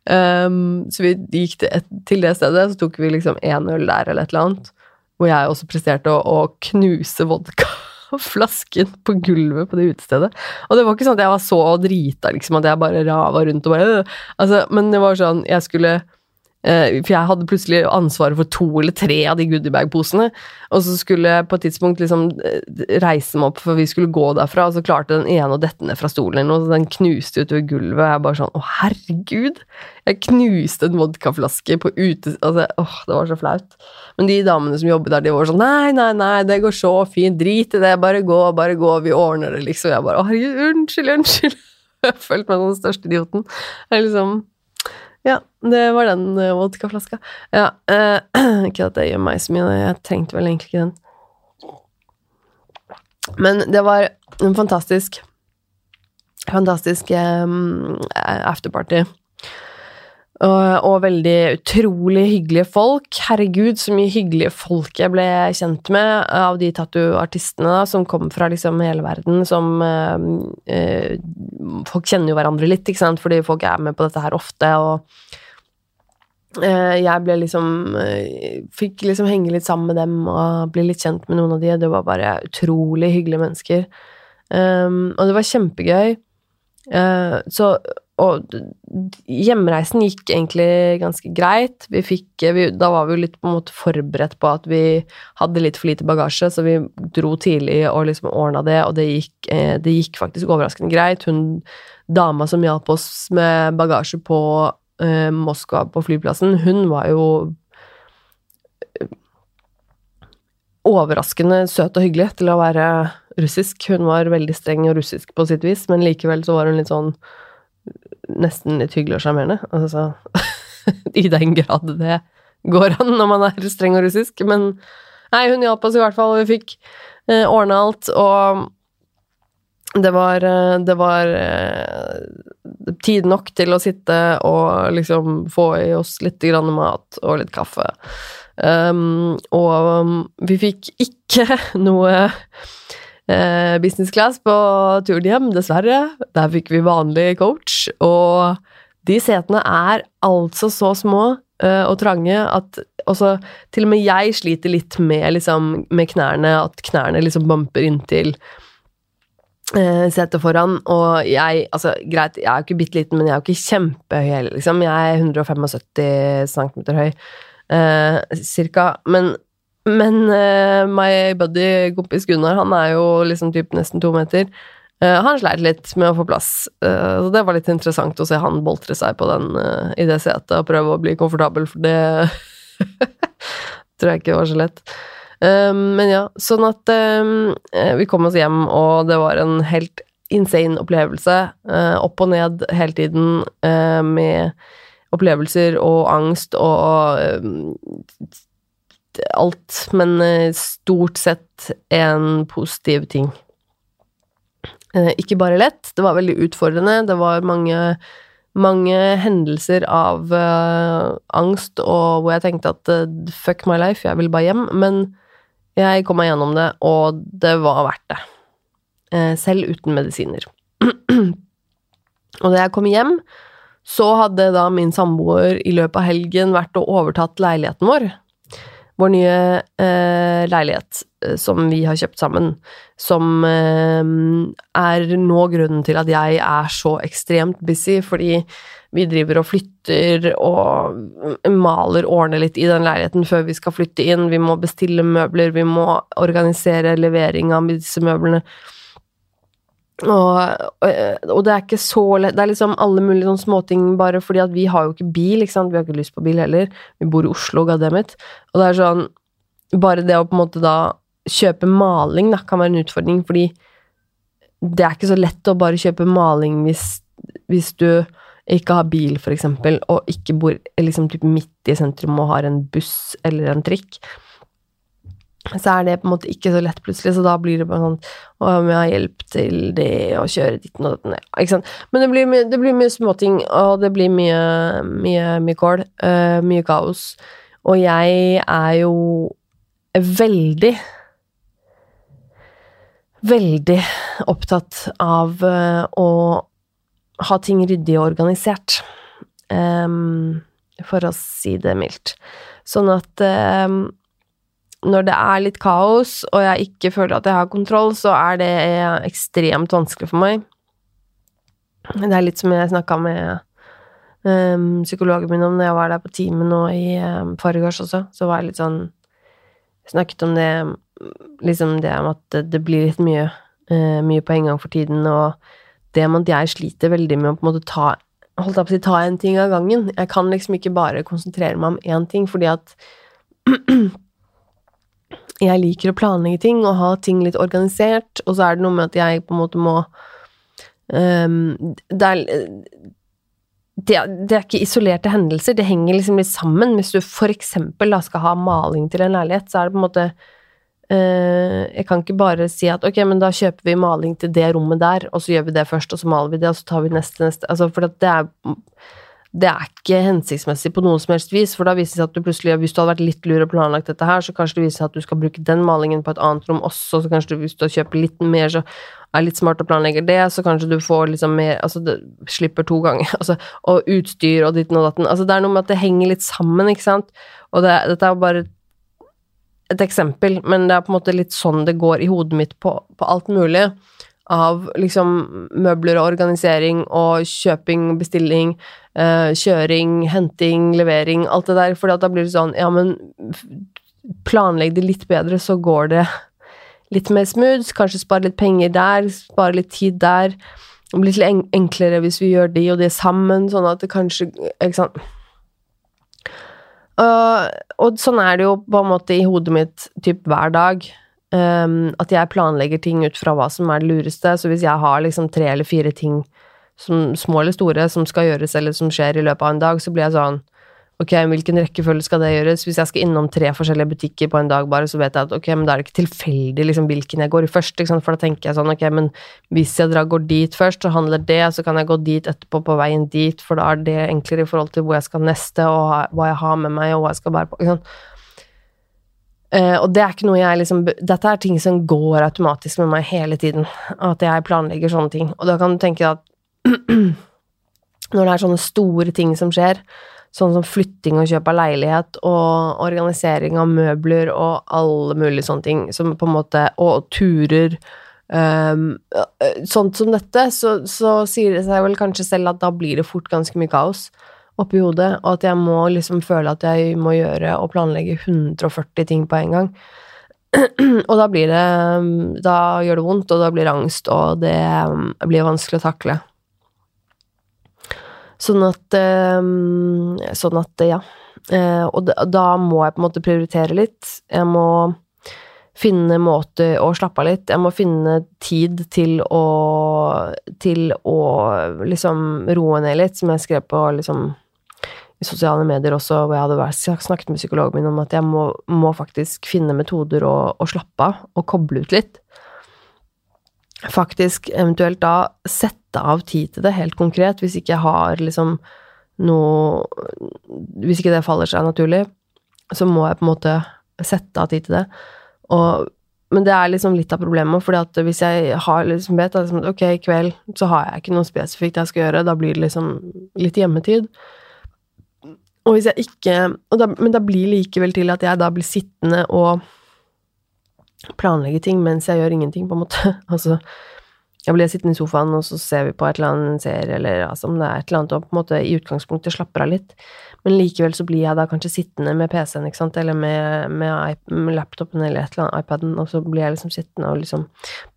Um, så vi gikk til, til, det stedet, så tok vi liksom én øl der eller et eller annet, hvor jeg også presterte å, å knuse vodka flasken på gulvet på det utestedet. Og det var ikke sånn at jeg var så drita, liksom, at jeg bare rava rundt og bare øh. altså, Men det var sånn Jeg skulle for jeg hadde plutselig ansvaret for to eller tre av de goodiebag-posene. Og så skulle jeg på et tidspunkt liksom eh, reise meg opp, for vi skulle gå derfra, og så klarte den ene å dette ned fra stolen noe, så den knuste utover gulvet. Og jeg bare sånn Å, herregud! Jeg knuste en vodkaflaske på ute... Altså, åh, det var så flaut. Men de damene som jobbet der, de var sånn Nei, nei, nei, det går så fint. Drit i det. Bare gå, bare gå. Vi ordner det, liksom. Jeg bare Å, herregud, unnskyld, unnskyld. Jeg følte meg som den største idioten. Jeg liksom ja, det var den uh, vodkaflaska. Ja, eh, ikke at det gjør meg så mye, jeg trengte vel egentlig ikke den. Men det var en fantastisk Fantastisk um, afterparty. Og, veldig utrolig hyggelige folk. Herregud, så mye hyggelige folk jeg ble kjent med av de tattooartistene som kom fra liksom hele verden, som øh, øh, Folk kjenner jo hverandre litt, ikke sant, fordi folk er med på dette her ofte, og eh, jeg ble liksom Fikk liksom henge litt sammen med dem og bli litt kjent med noen av de. Det var bare utrolig hyggelige mennesker. Um, og det var kjempegøy. Uh, så og hjemreisen gikk egentlig ganske greit. Vi fikk vi, Da var vi jo litt på en måte forberedt på at vi hadde litt for lite bagasje, så vi dro tidlig og liksom ordna det, og det gikk, eh, det gikk, faktisk overraskende greit. Hun dama som hjalp oss med bagasje på eh, Moskva på flyplassen, hun var jo eh, overraskende søt og hyggelig til å være russisk. Hun var veldig streng og russisk på sitt vis, men likevel så var hun litt sånn nesten litt hyggelig og sjarmerende. Altså, I den grad det går an når man er streng og russisk. Men nei, hun hjalp oss i hvert fall, og vi fikk eh, ordna alt. Og det var, eh, det var eh, tid nok til å sitte og liksom få i oss litt grann mat og litt kaffe. Um, og um, vi fikk ikke noe eh, business class på turen hjem, dessverre. Der fikk vi vanlig coach, og de setene er altså så små eh, og trange at også til og med jeg sliter litt med, liksom, med knærne, at knærne liksom bumper inntil eh, setet foran, og jeg Altså, greit, jeg er jo ikke bitte liten, men jeg er jo ikke kjempehøy heller, liksom. Jeg er 175 cm høy, eh, cirka. Men men uh, my buddy, kompis Gunnar, han er jo liksom typ nesten to meter. Uh, han sleit litt med å få plass, uh, så det var litt interessant å se han boltre seg på den, i det setet og prøve å bli komfortabel, for det tror jeg ikke var så lett. men ja, sånn at vi kom oss hjem, og det var en helt insane opplevelse. opp og ned hele tiden med opplevelser og angst og alt, men eh, stort sett en positiv ting. Eh, ikke bare lett, det var veldig utfordrende. Det var mange, mange hendelser av uh, angst og hvor jeg tenkte at uh, fuck my life, jeg vil bare hjem. Men jeg kom meg gjennom det, og det var verdt det. Uh, selv uten medisiner. og da jeg kom hjem, så hadde da min samboer i løpet av helgen vært og overtatt leiligheten vår vår nye eh, leilighet eh, som vi har kjøpt sammen, som eh, er nå grunnen til at jeg er så ekstremt busy, fordi vi driver og flytter og maler, ordner litt i den leiligheten før vi skal flytte inn, vi må bestille møbler, vi må organisere levering av disse møblene. Og, og, det er ikke så lett Det er liksom alle mulige sånne småting bare fordi at vi har jo ikke bil, ikke sant. Vi har ikke lyst på bil heller. Vi bor i Oslo, goddammit. Og det er sånn Bare det å på en måte da kjøpe maling da, kan være en utfordring, fordi det er ikke så lett å bare kjøpe maling hvis, hvis du ikke har bil, for eksempel, og ikke bor liksom midt i sentrum og har en buss eller en trikk så er det på en måte ikke så lett plutselig, så da blir det bare sånn Å, om jeg har hjelp til det, og kjøre dit og datten Ikke sant. Men det blir, det blir mye småting, og det blir mye, mye, mye kål. Uh, mye kaos. Og jeg er jo veldig Veldig opptatt av uh, å ha ting ryddig og organisert. Um, for å si det mildt. Sånn at um, når det er litt kaos, og jeg ikke føler at jeg har kontroll, så er det ekstremt vanskelig for meg. Det er litt som jeg snakka med um, psykologen min om når jeg var der på teamet nå i um, forgårs også. Så var jeg litt sånn Snakket om det liksom det om at det blir litt mye, uh, mye på en gang for tiden, og det med at jeg sliter veldig med å på en måte ta holdt jeg på å si, ta en ting av gangen. Jeg kan liksom ikke bare konsentrere meg om én ting, fordi at jeg liker å planlegge ting og ha ting litt organisert, og så er det noe med at jeg på en måte må um, det, er, det, det, er ikke isolerte hendelser, det henger liksom litt sammen. Hvis du for eksempel skal ha maling til en leilighet, så er det på en måte uh, Jeg kan ikke bare si at ok, men da kjøper vi maling til det rommet der, og så gjør vi det først, og så maler vi det, og så tar vi neste, neste Altså, for det er det er ikke hensiktsmessig på noe som helst vis, for da viser det seg at du plutselig, hvis du hadde vært litt lur og planlagt dette her, så kanskje det viser seg at du skal bruke den malingen på et annet rom også, så kanskje du, hvis du kjøper litt mer, så er litt smart å planlegge det, så kanskje du får liksom mer Altså, det slipper to ganger, altså, og utstyr og ditten og datten. Altså, det er noe med at det henger litt sammen, ikke sant, og det, dette er bare et eksempel, men det er på en måte litt sånn det går i hodet mitt på, på alt mulig av liksom møbler og organisering og kjøping, bestilling, eh, kjøring, henting, levering, alt det der, for da blir det sånn Ja, men planlegg det litt bedre, så går det litt mer smooth. Kanskje spare litt penger der, spare litt tid der. Det blir litt enklere hvis vi gjør de og det sammen, sånn at det kanskje Ikke sant. Uh, og sånn er det jo på en måte i hodet mitt typ hver dag. Um, at jeg planlegger ting ut fra hva som er det lureste. Så hvis jeg har liksom tre eller fire ting, som, små eller store, som skal gjøres eller som skjer i løpet av en dag, så blir jeg sånn Ok, hvilken rekkefølge skal det gjøres? Hvis jeg skal innom tre forskjellige butikker på en dag bare, så vet jeg at ok, men da er det ikke tilfeldig liksom hvilken jeg går i først, liksom, for da tenker jeg sånn ok, men hvis jeg drar, går dit først, så handler det, så kan jeg gå dit etterpå på veien dit, for da er det enklere i forhold til hvor jeg skal neste, og hva jeg har med meg, og hva jeg skal bære på. Ikke Uh, og det er ikke noe jeg liksom Dette er ting som går automatisk med meg hele tiden. At jeg planlegger sånne ting. Og da kan du tenke at når det er sånne store ting som skjer, Sånn som flytting og kjøp av leilighet og organisering av møbler og alle mulige sånne ting som på en måte Og turer. Um, sånt som dette, så, så, sier det seg vel kanskje selv at da blir det fort ganske mye kaos oppi hodet, og at jeg må liksom føle at jeg må gjøre og planlegge 140 ting på en gang. og da blir det Da gjør det vondt, og da blir det angst, og det blir vanskelig å takle. Sånn at ehm, Sånn at, ja. Eh, og da må jeg på en måte prioritere litt. Jeg må finne måter å slappe av litt. Jeg må finne tid til å Til å liksom roe ned litt, som jeg skrev på liksom i sosiale medier også, hvor jeg hadde snakket med psykologen min om at jeg må, må faktisk finne metoder å, å slappe av og koble ut litt faktisk eventuelt da sette av tid til det, helt konkret, hvis ikke jeg har liksom noe Hvis ikke det faller seg naturlig, så må jeg på en måte sette av tid til det. Og, men det er liksom litt av problemet, fordi at hvis jeg har liksom vet at liksom, ok, i kveld så har jeg ikke noe spesifikt jeg skal gjøre, da blir det liksom litt hjemmetid. Og hvis jeg ikke da, Men da blir likevel til at jeg da blir sittende og planlegge ting mens jeg gjør ingenting, på en måte. altså, jeg blir sittende i sofaen, og så ser vi på et eller annet serie, eller altså, om det er et eller annet, og på en måte i utgangspunktet slapper av litt. Men likevel så blir jeg da kanskje sittende med PC-en, ikke sant, eller med, med, med, laptopen eller et eller annet, iPaden, og så blir jeg liksom sittende og liksom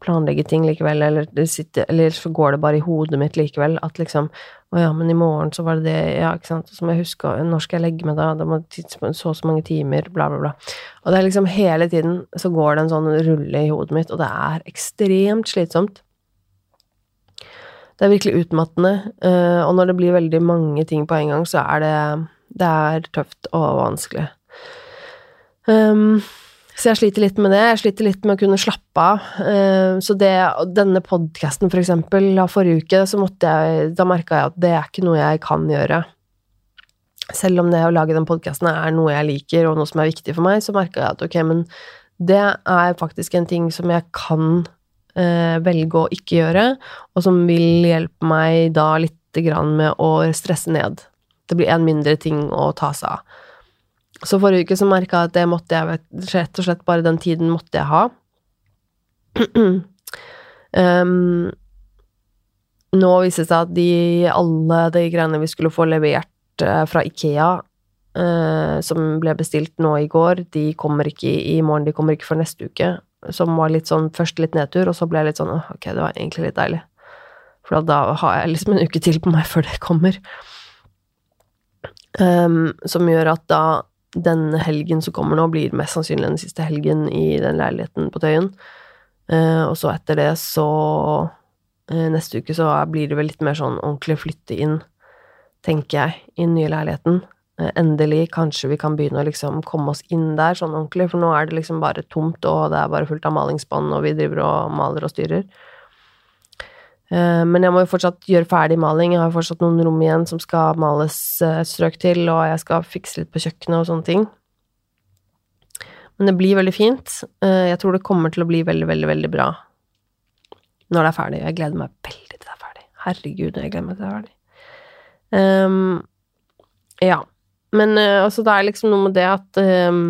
planlegge ting likevel, eller, sitter, så går det bare i hodet mitt likevel, at liksom å ja, men i morgen så var det det, ja, ikke sant, så må jeg huske når skal jeg legge meg da, Det må så og så mange timer, bla, bla, bla. Og det er liksom hele tiden så går det en sånn rulle i hodet mitt, og det er ekstremt slitsomt. Det er virkelig utmattende, eh, og når det blir veldig mange ting på en gang, så er det Det er tøft og vanskelig. Um, så jeg sliter litt med det. Jeg sliter litt med å kunne slappe av. Um, så det, denne podkasten, for eksempel, av forrige uke, så måtte jeg Da merka jeg at det er ikke noe jeg kan gjøre. Selv om det å lage den podkasten er noe jeg liker, og noe som er viktig for meg, så merka jeg at ok, men det er faktisk en ting som jeg kan eh, velge å ikke gjøre, og som vil hjelpe meg da lite grann med å stresse ned. Det blir en mindre ting å ta seg av. Så forrige uke så merka jeg at det måtte jeg rett og slett bare den tiden måtte jeg ha. um, nå viser det seg at de, alle de greiene vi skulle få levert uh, fra Ikea, uh, som ble bestilt nå i går, de kommer ikke i morgen, de kommer ikke før neste uke. Som var litt sånn først litt nedtur, og så ble jeg litt sånn ok, det var egentlig litt deilig. For da har jeg liksom en uke til på meg før det kommer. Um, som gjør at da denne helgen som kommer nå, blir mest sannsynlig den siste helgen i den leiligheten på Tøyen. Uh, og så etter det, så uh, Neste uke så blir det vel litt mer sånn ordentlig flytte inn, tenker jeg, i den nye leiligheten. Uh, endelig, kanskje vi kan begynne å liksom komme oss inn der sånn ordentlig, for nå er det liksom bare tomt, og det er bare fullt av malingsspann, og vi driver og maler og styrer. Eh, men jeg må jo fortsatt gjøre ferdig maling. Jeg har fortsatt noen rom igjen som skal males strøk til, og jeg skal fikse litt på kjøkkenet og sånne ting. Men det blir veldig fint. Jeg tror det kommer til å bli veldig, veldig, veldig bra når det er ferdig. Jeg gleder meg veldig til det er ferdig. Herregud, jeg gleder meg til det er ferdig. Um, ja. Men altså, det er liksom noe med det at um,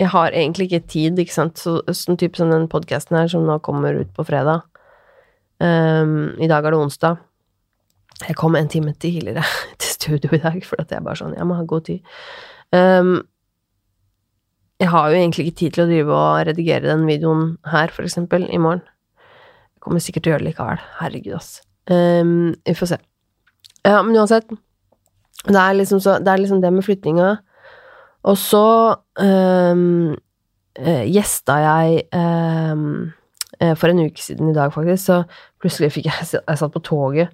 jeg har egentlig ikke tid, ikke sant, så, sånn type som den podkasten her, som nå kommer ut på fredag um, I dag er det onsdag. Jeg kom en time tidligere til studio i dag, for at jeg bare sånn Jeg må ha god tid. Um, jeg har jo egentlig ikke tid til å drive og redigere den videoen her, for eksempel, i morgen. Jeg kommer sikkert til å gjøre det likevel. Herregud, ass. Um, vi får se. Ja, men uansett. Det er liksom, så, det, er liksom det med flyttinga. Og så um, gjesta jeg um, for en uke siden i dag, faktisk, så plutselig fikk jeg Jeg satt på toget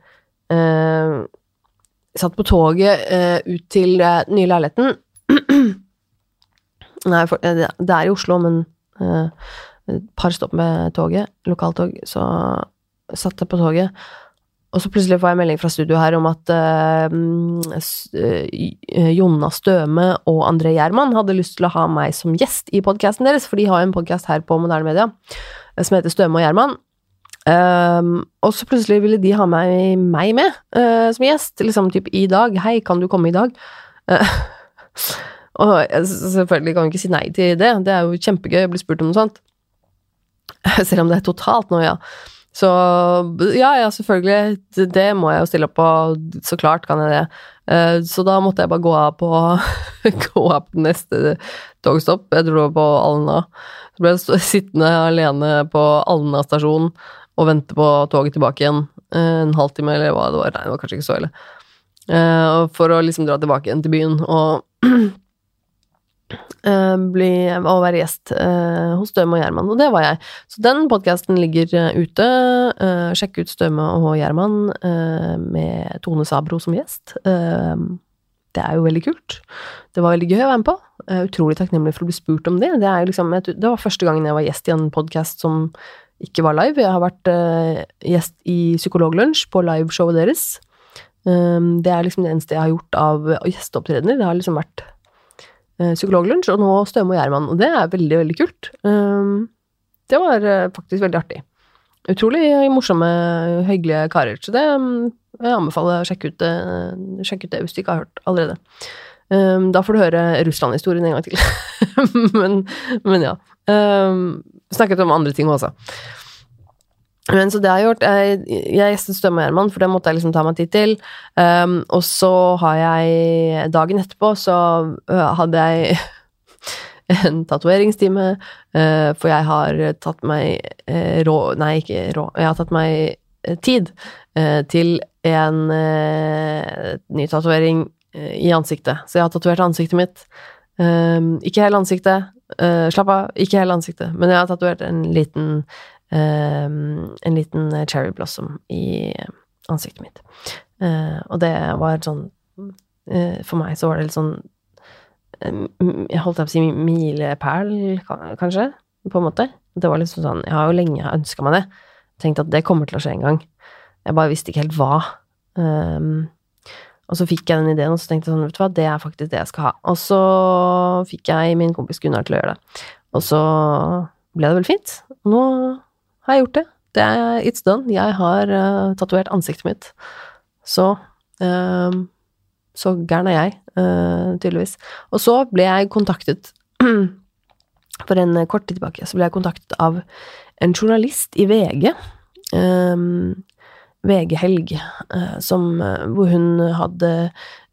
Jeg satt på toget uh, ut til den nye leiligheten. Nei, for, det er i Oslo, men et par stopp med toget, lokaltog, så satt jeg på toget. Og så plutselig får jeg melding fra studio her om at uh, Jonna Støme og André Gjerman hadde lyst til å ha meg som gjest i podkasten deres, for de har jo en podkast her på Moderne Media som heter Støme og Gjerman. Um, og så plutselig ville de ha meg, meg med uh, som gjest, liksom typ i dag. Hei, kan du komme i dag? Uh, og selvfølgelig kan jeg ikke si nei til det, det er jo kjempegøy å bli spurt om noe sånt. Selv om det er totalt noe Ja. Så ja, ja, selvfølgelig. Det, må jeg jo stille opp på. Så klart kan jeg det. Uh, så da måtte jeg bare gå av på, gå av på neste togstopp. Jeg dro på Alna. Så ble jeg sittende alene på Alna stasjon og vente på toget tilbake igjen. Uh, en halvtime, eller hva det var. Nei, det var kanskje ikke så ille. Uh, for å liksom dra tilbake igjen til byen. Og Uh, bli, å være gjest eh, hos Støme og Gjerman, og det var jeg. Så den podkasten ligger ute. ute. sjekk ut Støme og Gjerman med Tone Sabro som gjest. Det er jo veldig kult. Det var veldig gøy å være med på. utrolig takknemlig for å bli spurt om det. Det, liksom, det var første gangen jeg var gjest i en podkast som ikke var live. Jeg har vært gjest i Psykologlunsj på liveshowet deres. det er liksom det eneste jeg har gjort av gjesteopptredener. Det har liksom vært uh, psykologlunsj, og nå Støme og Gjerman. Og det er veldig, veldig kult. Um, det var eh, faktisk veldig artig. Utrolig morsomme, hyggelige karer. Så det um, jeg anbefaler å sjekke ut, sjekke ut det hvis du ikke har hørt allerede. Um, da får du høre Russland-historien en gang til. men, men, ja. snakket om andre ting også. Men så det har jeg gjort Jeg, jeg gjestet Støme og Herman, for det måtte jeg liksom ta meg tid til. Um, og så har jeg Dagen etterpå så øh, hadde jeg en tatoveringstime, uh, for jeg har tatt meg uh, rå Nei, ikke rå. Jeg har tatt meg tid til en ny tatovering i ansiktet. Så jeg har tatovert ansiktet mitt. Um, ikke hele ansiktet. slapp av, ikke hele ansiktet, men jeg har tatovert en liten Ehm, en liten cherry blossom i ansiktet mitt. Eh, og det var sånn eh, For meg så var det litt sånn Jeg holdt på å si milepæl, kanskje, på en måte. Det var liksom sånn Jeg har jo lenge ønska meg det. Tenkt at det kommer til å skje en gang. Jeg bare visste ikke helt hva. Um, og så fikk jeg den ideen, og så tenkte jeg sånn, vet du hva, det er faktisk det jeg skal ha. Og så fikk jeg min kompis Gunnar til å gjøre det. Og så ble det veldig fint. Og nå har jeg gjort det. Det er it's done. Jeg har uh, tatovert ansiktet mitt. Så uh, Så gæren er jeg, uh, tydeligvis. Og så ble jeg kontaktet For en kort tid tilbake så ble jeg kontaktet av en journalist i VG. Um, VG Helg, uh, som, uh, hvor hun hadde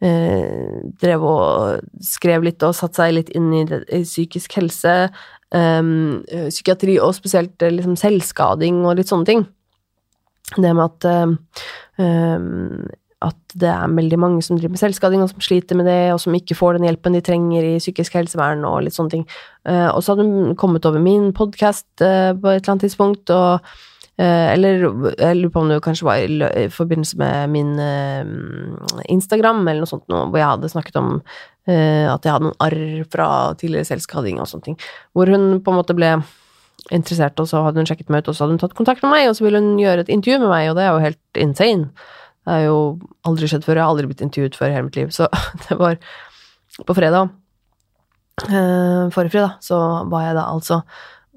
uh, drev og skrev litt og satt seg litt inn i, det, i psykisk helse, um, psykiatri og spesielt eh, liksom selvskading og litt sånne ting. Det med at um, at det er veldig mange som driver med selvskading, og som sliter med det, og som ikke får den hjelpen de trenger i psykisk helsevern og litt sånne ting. Uh, og så hadde hun kommet over min podkast uh, på et eller annet tidspunkt, og uh, Eller jeg lurer på om det kanskje var i, forbindelse med min Instagram, eller noe sånt, hvor jeg hadde snakket om at jeg hadde noen arr fra tidligere selvskading og sånne ting. Hvor hun på en måte ble interessert, og så hadde hun sjekket meg ut, og så hadde hun tatt kontakt med meg, og så ville hun gjøre et intervju med meg, og det er jo helt insane. Det har jo aldri skjedd før, jeg har aldri blitt intervjuet før i hele mitt liv, så det var på fredag. Uh, forrige fredag så var jeg da altså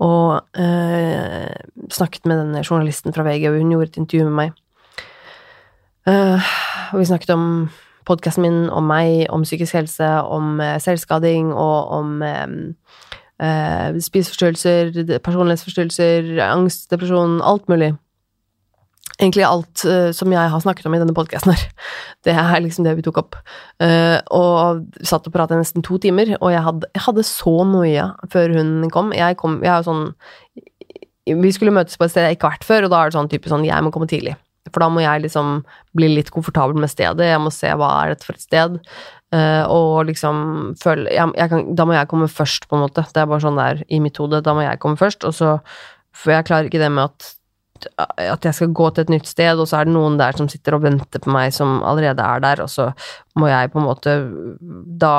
og eh, snakket med denne journalisten fra VG, og hun gjorde et intervju med meg. Eh, og vi snakket om podkasten min, om meg, om psykisk helse, om selvskading og om eh, spiseforstyrrelser, personlighetsforstyrrelser, angst, depresjon, alt mulig. Egentlig alt uh, som jeg har snakket om i denne podkasten her. Det er liksom det vi tok opp. Uh, og satt og pratet nesten to timer, og jeg hadde, jeg hadde så noia før hun kom. Jeg kom Jeg er jo sånn Vi skulle møtes på et sted jeg ikke har vært før, og da er det sånn type sånn Jeg må komme tidlig. For da må jeg liksom bli litt komfortabel med stedet. Jeg må se hva er dette for et sted. Uh, og liksom føle jeg, jeg kan, Da må jeg komme først, på en måte. Det er bare sånn der i mitt hode. Da må jeg komme først, og så For jeg klarer ikke det med at at jeg skal gå til et nytt sted, og så er det noen der som sitter og venter på meg, som allerede er der, og så må jeg på en måte da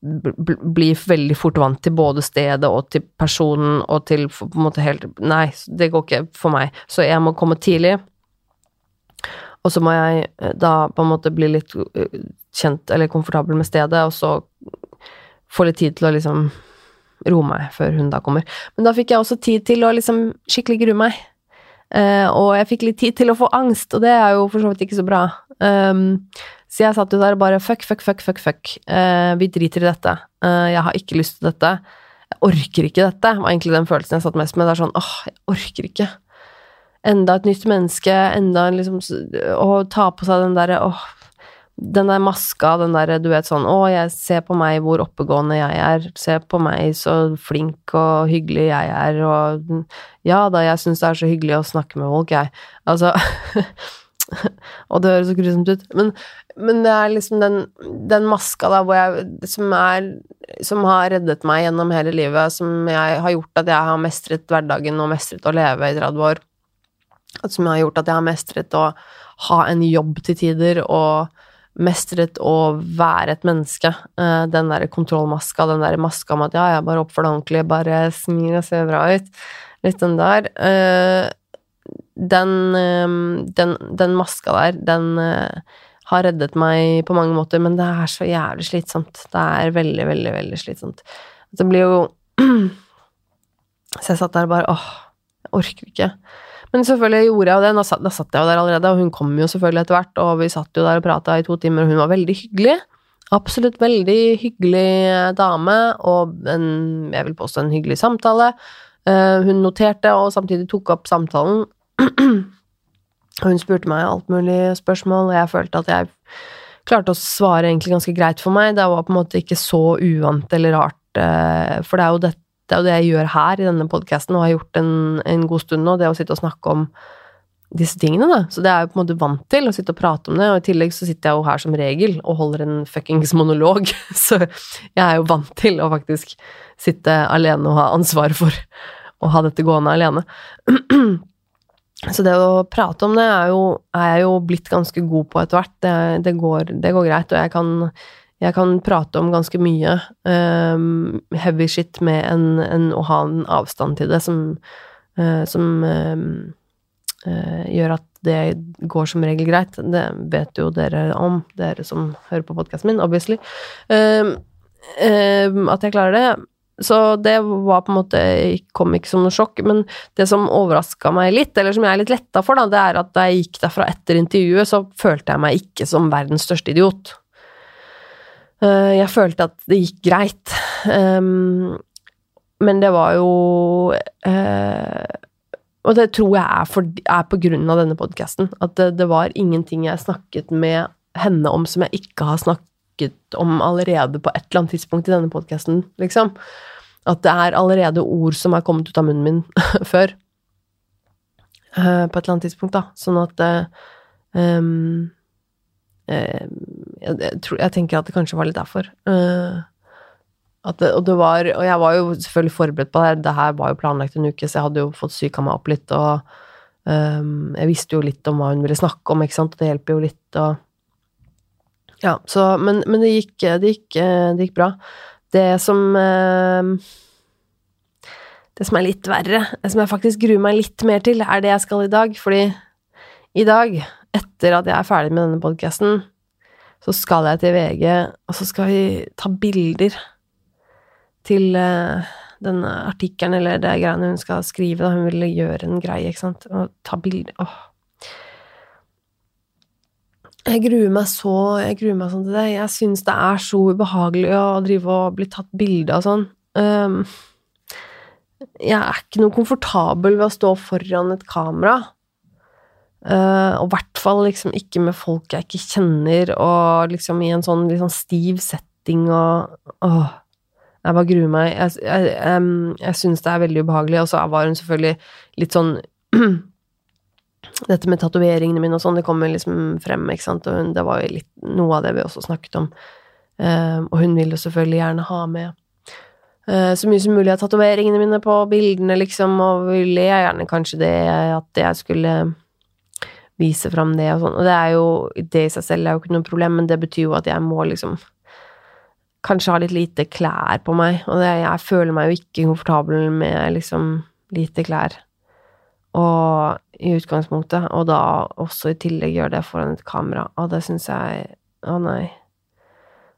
bli veldig fort vant til både stedet og til personen og til på en måte helt Nei, det går ikke for meg. Så jeg må komme tidlig. Og så må jeg da på en måte bli litt kjent eller komfortabel med stedet, og så få litt tid til å liksom roe meg før hun da kommer. Men da fikk jeg også tid til å liksom skikkelig grue meg. Uh, og jeg fikk litt tid til å få angst, og det er jo for så vidt ikke så bra. Um, så jeg satt jo der og bare fuck, fuck, fuck, fuck, fuck. Uh, vi driter i dette. Uh, jeg har ikke lyst til dette. Jeg orker ikke dette, var egentlig den følelsen jeg satt mest med. Det er sånn åh, jeg orker ikke. Enda et nytt menneske, enda liksom Å ta på seg den derre åh, den der maska, den der du vet sånn Å, jeg ser på meg hvor oppegående jeg er, se på meg så flink og hyggelig jeg er, og ja da, jeg syns det er så hyggelig å snakke med folk, jeg. Altså Og det høres så grusomt ut, men, men, det er liksom den, den maska da hvor jeg som er Som har reddet meg gjennom hele livet, som jeg har gjort at jeg har mestret hverdagen og mestret å leve i 30 år. Som har gjort at jeg har mestret å ha en jobb til tider og mestret å være et menneske. Eh, den der kontrollmaska, den der maska med at ja, jeg bare oppfører deg ordentlig, bare smil og ser bra ut. Litt den der. Eh, den, eh, den, den maska der, den har reddet meg på mange måter, men det er så jævlig slitsomt. Det er veldig, veldig, veldig slitsomt. Det blir jo Så jeg satt der bare åh, jeg orker ikke. Men selvfølgelig gjorde jeg det. Da satt, da satt jeg jo der allerede, og hun kom jo selvfølgelig etter hvert, og vi satt jo der og prata i to timer, og hun var veldig hyggelig. Absolutt veldig hyggelig dame, og en, jeg vil påstå en hyggelig samtale. Uh, hun noterte og samtidig tok opp samtalen. og hun spurte meg alt mulig spørsmål, og jeg følte at jeg klarte å svare egentlig ganske greit for meg. Det var på en måte ikke så uvant eller rart, uh, for det er jo dette det er jo det jeg gjør her i denne podkasten, og har gjort en, en, god stund nå, det å sitte og snakke om disse tingene, da. Så det er jeg på en måte vant til, å sitte og prate om det, og i tillegg så sitter jeg jo her som regel og holder en fuckings monolog, så jeg er jo vant til å faktisk sitte alene og ha ansvar for å ha dette gående alene. Så det å prate om det er, jo, er jeg jo blitt ganske god på etter hvert. Det, det, går, det går greit, og jeg kan jeg kan prate om ganske mye um, heavy shit med en, en, å ha en avstand til det som, uh, som um, uh, gjør at det går som regel greit. Det vet jo dere om, dere som hører på podkasten min, obviously. Um, at jeg klarer det. Så det var på en måte kom ikke som noe sjokk. Men det som overraska meg litt, eller som jeg er litt letta for, da, det er at da jeg gikk derfra etter intervjuet, så følte jeg meg ikke som verdens største idiot. Eh, jeg følte at det gikk greit. Um, men det var jo uh, Og det tror jeg er, for, er på grunn av denne podkasten. At det, det, var ingenting jeg snakket med henne om som jeg ikke har snakket om allerede på et eller annet tidspunkt i denne podkasten, liksom. At det er allerede ord som er kommet ut av munnen min før. Uh, på et eller annet tidspunkt, da. Sånn at um, Eh, jeg, tror, jeg, tenker at det kanskje var litt derfor. Eh, det, og, det var, og jeg var jo selvfølgelig forberedt på det. Det her var jo planlagt en uke, så jeg hadde jo fått psyka meg opp litt. Og um, jeg visste jo litt om hva hun ville snakke om, ikke sant, og det hjelper jo litt. Og, ja, så, men, men det, gikk, det, gikk, det, gikk, bra. Det som uh, det som er litt verre, det som jeg faktisk gruer meg litt mer til, er det jeg skal i dag. Fordi i dag, etter at jeg er ferdig med denne podkasten, så skal jeg til VG, og så skal vi ta bilder til uh, denne artikkelen eller det greiene hun skal skrive. Da. Hun ville gjøre en greie, ikke sant. Og ta bilder Åh. Jeg gruer meg så jeg gruer meg sånn til det. Jeg syns det er så ubehagelig å drive og bli tatt bilde av sånn. Um, jeg er ikke noe komfortabel ved å stå foran et kamera. Uh, og i hvert fall liksom ikke med folk jeg ikke kjenner, og liksom i en sånn liksom stiv setting og åh. Jeg bare gruer meg. Jeg, jeg, um, jeg syns det er veldig ubehagelig, og så var hun selvfølgelig litt sånn Dette med tatoveringene mine og sånn, det kommer liksom frem, ikke sant, og hun, det var jo litt noe av det vi også snakket om. Um, og hun vil jo selvfølgelig gjerne ha med uh, så mye som mulig av tatoveringene mine på bildene, liksom, og ville jeg gjerne kanskje det at jeg skulle vise fram det og sånn. Og det er jo Det i seg selv er jo ikke noe problem, men det betyr jo at jeg må liksom kanskje ha litt lite klær på meg, og det, jeg føler meg jo ikke komfortabel med liksom lite klær. Og i utgangspunktet, og da også i tillegg gjøre det foran et kamera, og det syns jeg Å, nei.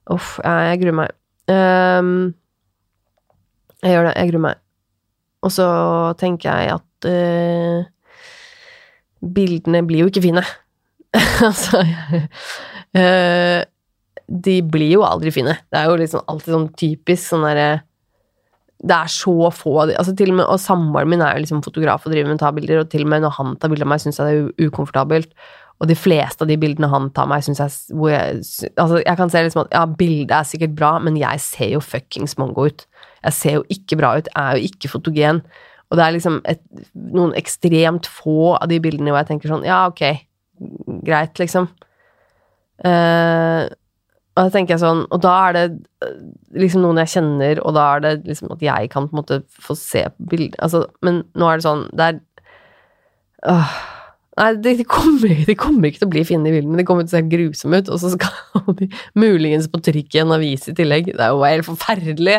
Uff, jeg, jeg gruer meg. Um, jeg gjør det. Jeg gruer meg. Og så tenker jeg at uh, bildene blir jo ikke fine. altså uh, de blir jo aldri fine. Det er jo liksom alltid sånn typisk sånn derre Det er så få altså til og, med, og samboeren min er jo liksom fotograf og driver med å ta bilder, og til og med når han tar bilder av meg, syns jeg det er ukomfortabelt. Og de fleste av de bildene han tar meg, syns jeg jeg, Altså, jeg kan se liksom at ja, bildet er sikkert bra, men jeg ser jo fuckings mongo ut. Jeg ser jo ikke bra ut, jeg er jo ikke fotogen. Og det er liksom et, noen ekstremt få av de bildene hvor jeg tenker sånn Ja, ok, greit, liksom. Uh, og da tenker jeg sånn, og da er det eh, liksom noen jeg kjenner, og da er det liksom at jeg kan på en måte få se bilder altså, Men nå er det sånn Det er øh, Nei, det, de, kommer, de, kommer, ikke til å bli fine i bildene, de kommer til å se grusomme ut, og så skal de muligens på trykk i en avis i tillegg. Det er jo helt forferdelig!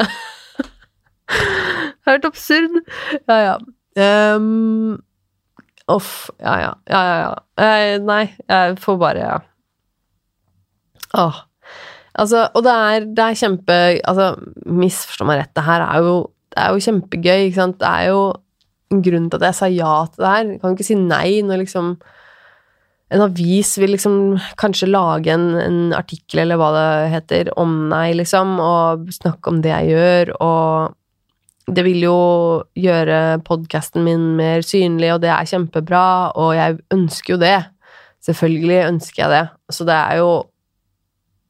Helt absurd. Ja, ja. Um, off. Ja, ja. Ja, ja, ja. Eh, nei, jeg får bare ja. Åh. Altså, og det er, det er kjempe Altså, misforstå meg rett, det her er jo, det er jo kjempegøy, ikke sant. Det er jo en grunn til at jeg sa ja til det her. Jeg kan ikke si nei når liksom en avis vil liksom kanskje lage en, en, artikkel, eller hva det heter, om meg, liksom, og snakke om det jeg gjør, og det vil jo gjøre podkasten min mer synlig, og det er kjempebra, og jeg ønsker jo det. Selvfølgelig ønsker jeg det. Så det er jo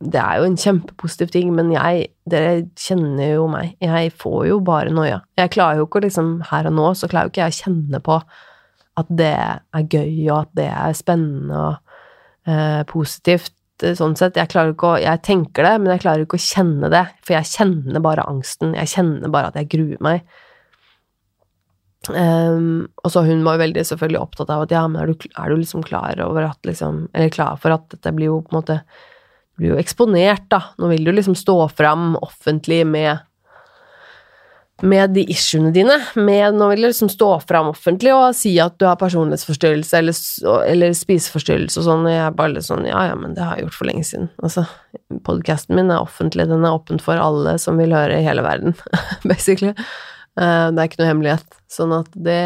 det er jo en kjempepositiv ting, men jeg Dere kjenner jo meg. Jeg får jo bare noia. Jeg klarer jo ikke liksom Her og nå så klarer jo ikke jeg å kjenne på at det er gøy, og at det er spennende og eh, positivt, sånn sett. Jeg klarer ikke å Jeg tenker det, men jeg klarer ikke å kjenne det, for jeg kjenner bare angsten. Jeg kjenner bare at jeg gruer meg. Um, og så hun var jo veldig selvfølgelig opptatt av at ja, men er du, er du liksom klar over at liksom Eller klar for at dette blir jo på en måte blir jo eksponert, da. Nå vil du liksom stå fram offentlig med med de issuene dine. Med, nå vil liksom stå fram offentlig og si at du har personlighetsforstyrrelse eller, eller spiseforstyrrelse og sånn, og jeg er bare litt sånn Ja, ja, men det har jeg gjort for lenge siden. Altså, podkasten min er offentlig, den er åpen for alle som vil høre i hele verden, basically. Uh, det er ikke noe hemmelighet. Sånn at det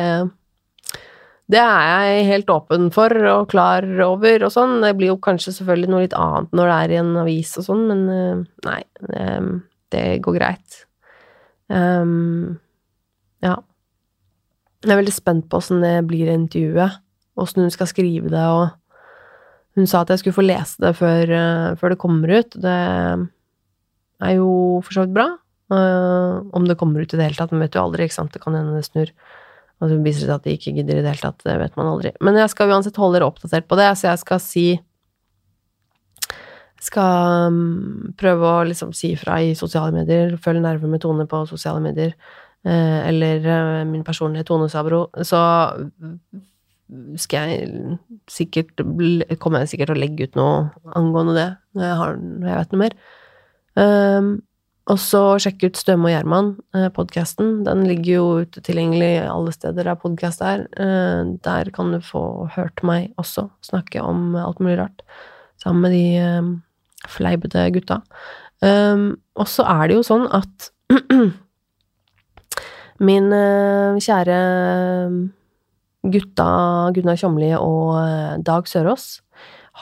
det er jeg helt åpen for og klar over og sånn. Det blir jo kanskje selvfølgelig noe litt annet når det er i en avis og sånn, men eh, nei, det går greit. Um, ja. Jeg er veldig spent på åssen det blir i intervjuet, åssen hun skal skrive det, og hun sa at jeg skulle få lese det før, uh, før det kommer ut. Det er jo for så vidt bra. Uh, om det kommer ut i det hele tatt, men vet du aldri, ikke sant, det kan hende det snur. Og så viser det seg at de ikke gidder i det hele tatt, det vet man aldri. Men jeg skal uansett holde dere oppdatert på det, så jeg skal si skal um, prøve å liksom si fra i sosiale medier, følge nerve med Tone på sosiale medier, uh, eller uh, min personlige Tone Sabro, så skal jeg sikkert Kommer jeg sikkert til å legge ut noe angående det når jeg, har, når jeg vet noe mer. Um, og så sjekk ut Støme og Gjerman, eh. Den ligger jo ute tilgjengelig alle steder der podkast er. Der kan du få hørt meg også snakke om alt mulig rart, sammen med de fleipete gutta. Um, og så er det jo sånn at min uh, kjære gutta Gunnar Kjomli og uh, Dag Sørås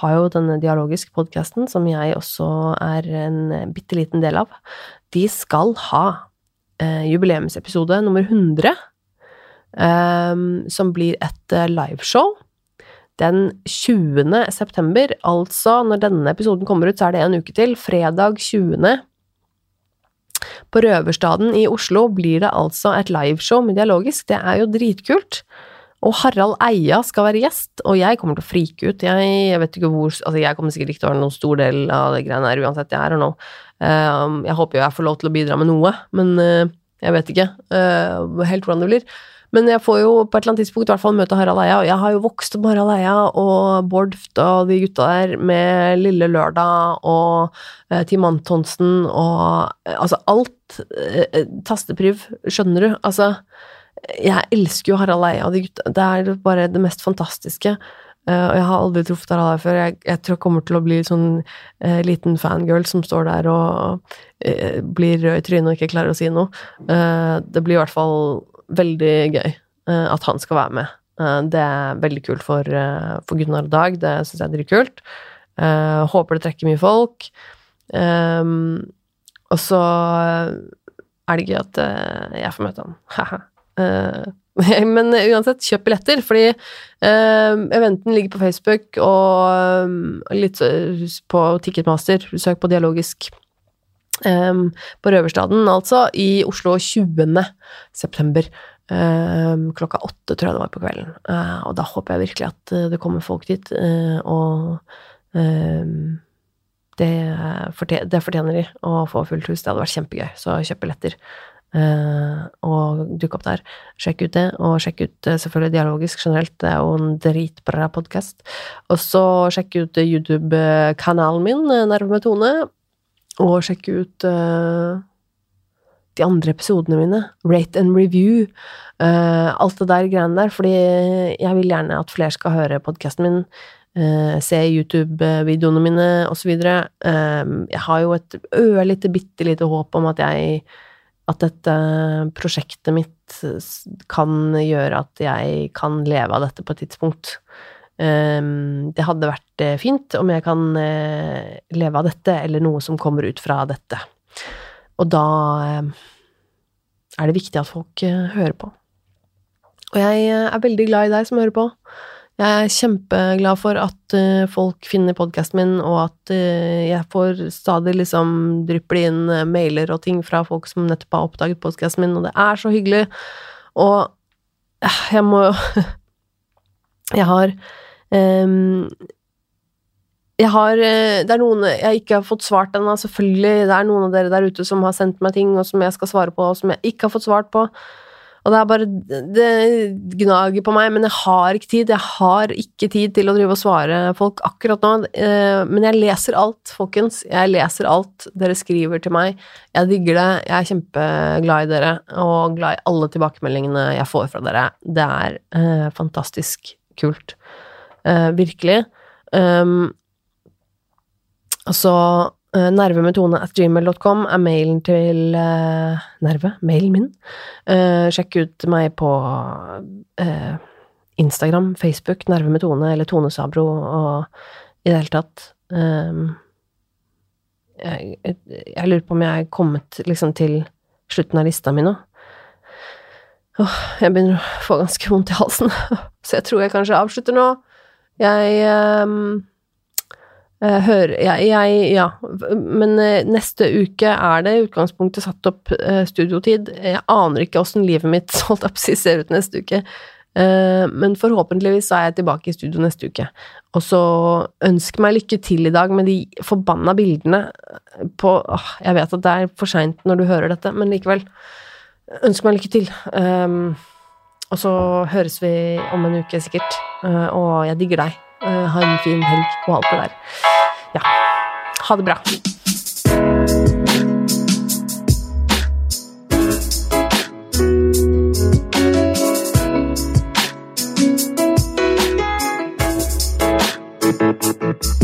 har jo denne dialogiske podkasten, som jeg også er en bitte liten del av. De skal ha uh, jubileumsepisode nummer 100, um, som blir et liveshow den 20. september, altså når denne episoden kommer ut, så er det en uke til, fredag 20. På Røverstaden i Oslo blir det altså et liveshow med Dialogisk, det er jo dritkult. Og Harald Eia skal være gjest, og jeg kommer til å frike ut. Jeg, jeg vet ikke hvor Altså, jeg kommer sikkert ikke til å være noen stor del av det greiene her uansett, jeg er her nå. Um, jeg håper jo jeg får lov til å bidra med noe, men uh, jeg vet ikke uh, helt hvordan det blir. Men jeg får jo på et eller annet tidspunkt i hvert fall møte Harald Eia, og jeg har jo vokst opp med Harald Eia og Bård og de gutta der med Lille Lørdag og eh, Team Antonsen og eh, altså alt eh, tastepriv, skjønner du? Altså, jeg elsker jo Harald Eia og de gutta. Det er bare det mest fantastiske. Uh, og jeg har aldri truffet Harald før. Jeg, jeg, tror jeg kommer til å bli sånn uh, liten fangirl som står der og uh, blir rød i trynet og ikke klarer å si noe. det blir i hvert fall veldig gøy uh, at han skal være med. Uh, det er veldig kult for, uh, for Gunnar og Dag. Det syns jeg er dritkult. Uh, håper det trekker mye folk. Um, og så er det gøy at jeg får møte han. men uansett, kjøp billetter, fordi eventen ligger på Facebook og litt på Ticketmaster. Søk på Dialogisk Um, på Røverstaden, altså, i Oslo 20. september. Um, klokka åtte, tror jeg det var på kvelden. Uh, og da håper jeg virkelig at uh, det kommer folk dit, uh, og um, det, det, fortjener de å få fullt hus. Det hadde vært kjempegøy, så kjøp billetter. og dukk opp der. Sjekk ut det, og sjekk ut selvfølgelig Dialogisk generelt. Det er jo en dritbra podkast. Og så sjekk ut YouTube-kanalen min, Nerve med Tone og sjekke ut uh, de andre episodene mine. Rate and review. Uh, alt det der greiene der. Fordi jeg vil gjerne at flere skal høre podkasten min. Uh, se YouTube-videoene mine, osv. Uh, jeg har jo et ørlite, bitte lite håp om at jeg At dette prosjektet mitt kan gjøre at jeg kan leve av dette på et tidspunkt. Ehm, det hadde vært eh, fint om jeg kan eh, leve av dette, eller noe som kommer ut fra dette. Og da eh, er det viktig at folk hører på. Og jeg er veldig glad i deg som hører på. Jeg er kjempeglad for at folk finner podkasten min, og at jeg får stadig liksom drypper inn mailer og ting fra folk som nettopp har oppdaget podkasten min, og det er så hyggelig. Og jeg må Jeg har Um, jeg har eh, Det er noen jeg ikke har fått svart ennå, selvfølgelig. Det er noen av dere der ute som har sendt meg ting, og som jeg skal svare på, og som jeg ikke har fått svart på. Og det er bare Det gnager på meg, men jeg har ikke tid. Jeg har ikke tid til å drive og svare folk akkurat nå. Eh, men jeg leser alt, folkens. Jeg leser alt dere skriver til meg. Jeg digger det. Jeg er kjempeglad i dere, og glad i alle tilbakemeldingene jeg får fra dere. Det er eh, fantastisk kult. Uh, virkelig. Um, altså uh, nervemetone at gmail.com er mailen til uh, Nerve, mailen min. Uh, sjekk ut meg på Instagram, Facebook, Nervemetone eller Tone Sabro og i det hele tatt um, jeg, jeg, jeg, lurer på om jeg er kommet liksom til slutten av lista mi nå. Åh, jeg begynner å få ganske vondt i halsen, så jeg tror jeg kanskje avslutter nå. Jeg um, hører jeg, jeg, Ja. Men uh, neste uke er det i utgangspunktet satt opp uh, studiotid. Jeg aner ikke åssen livet mitt holdt opp, ser ut neste uke. Men forhåpentligvis er jeg tilbake i studio neste uke. Og så ønsk meg lykke til i dag med de forbanna bildene på åh, Jeg vet at det er for seint når du hører dette, men likevel. Ønsk meg lykke til. Um, og så høres vi om en uke, sikkert. Eh, og jeg digger deg. Eh, ha en fin helg og alt det der. Ja. Ha det bra. Thank you.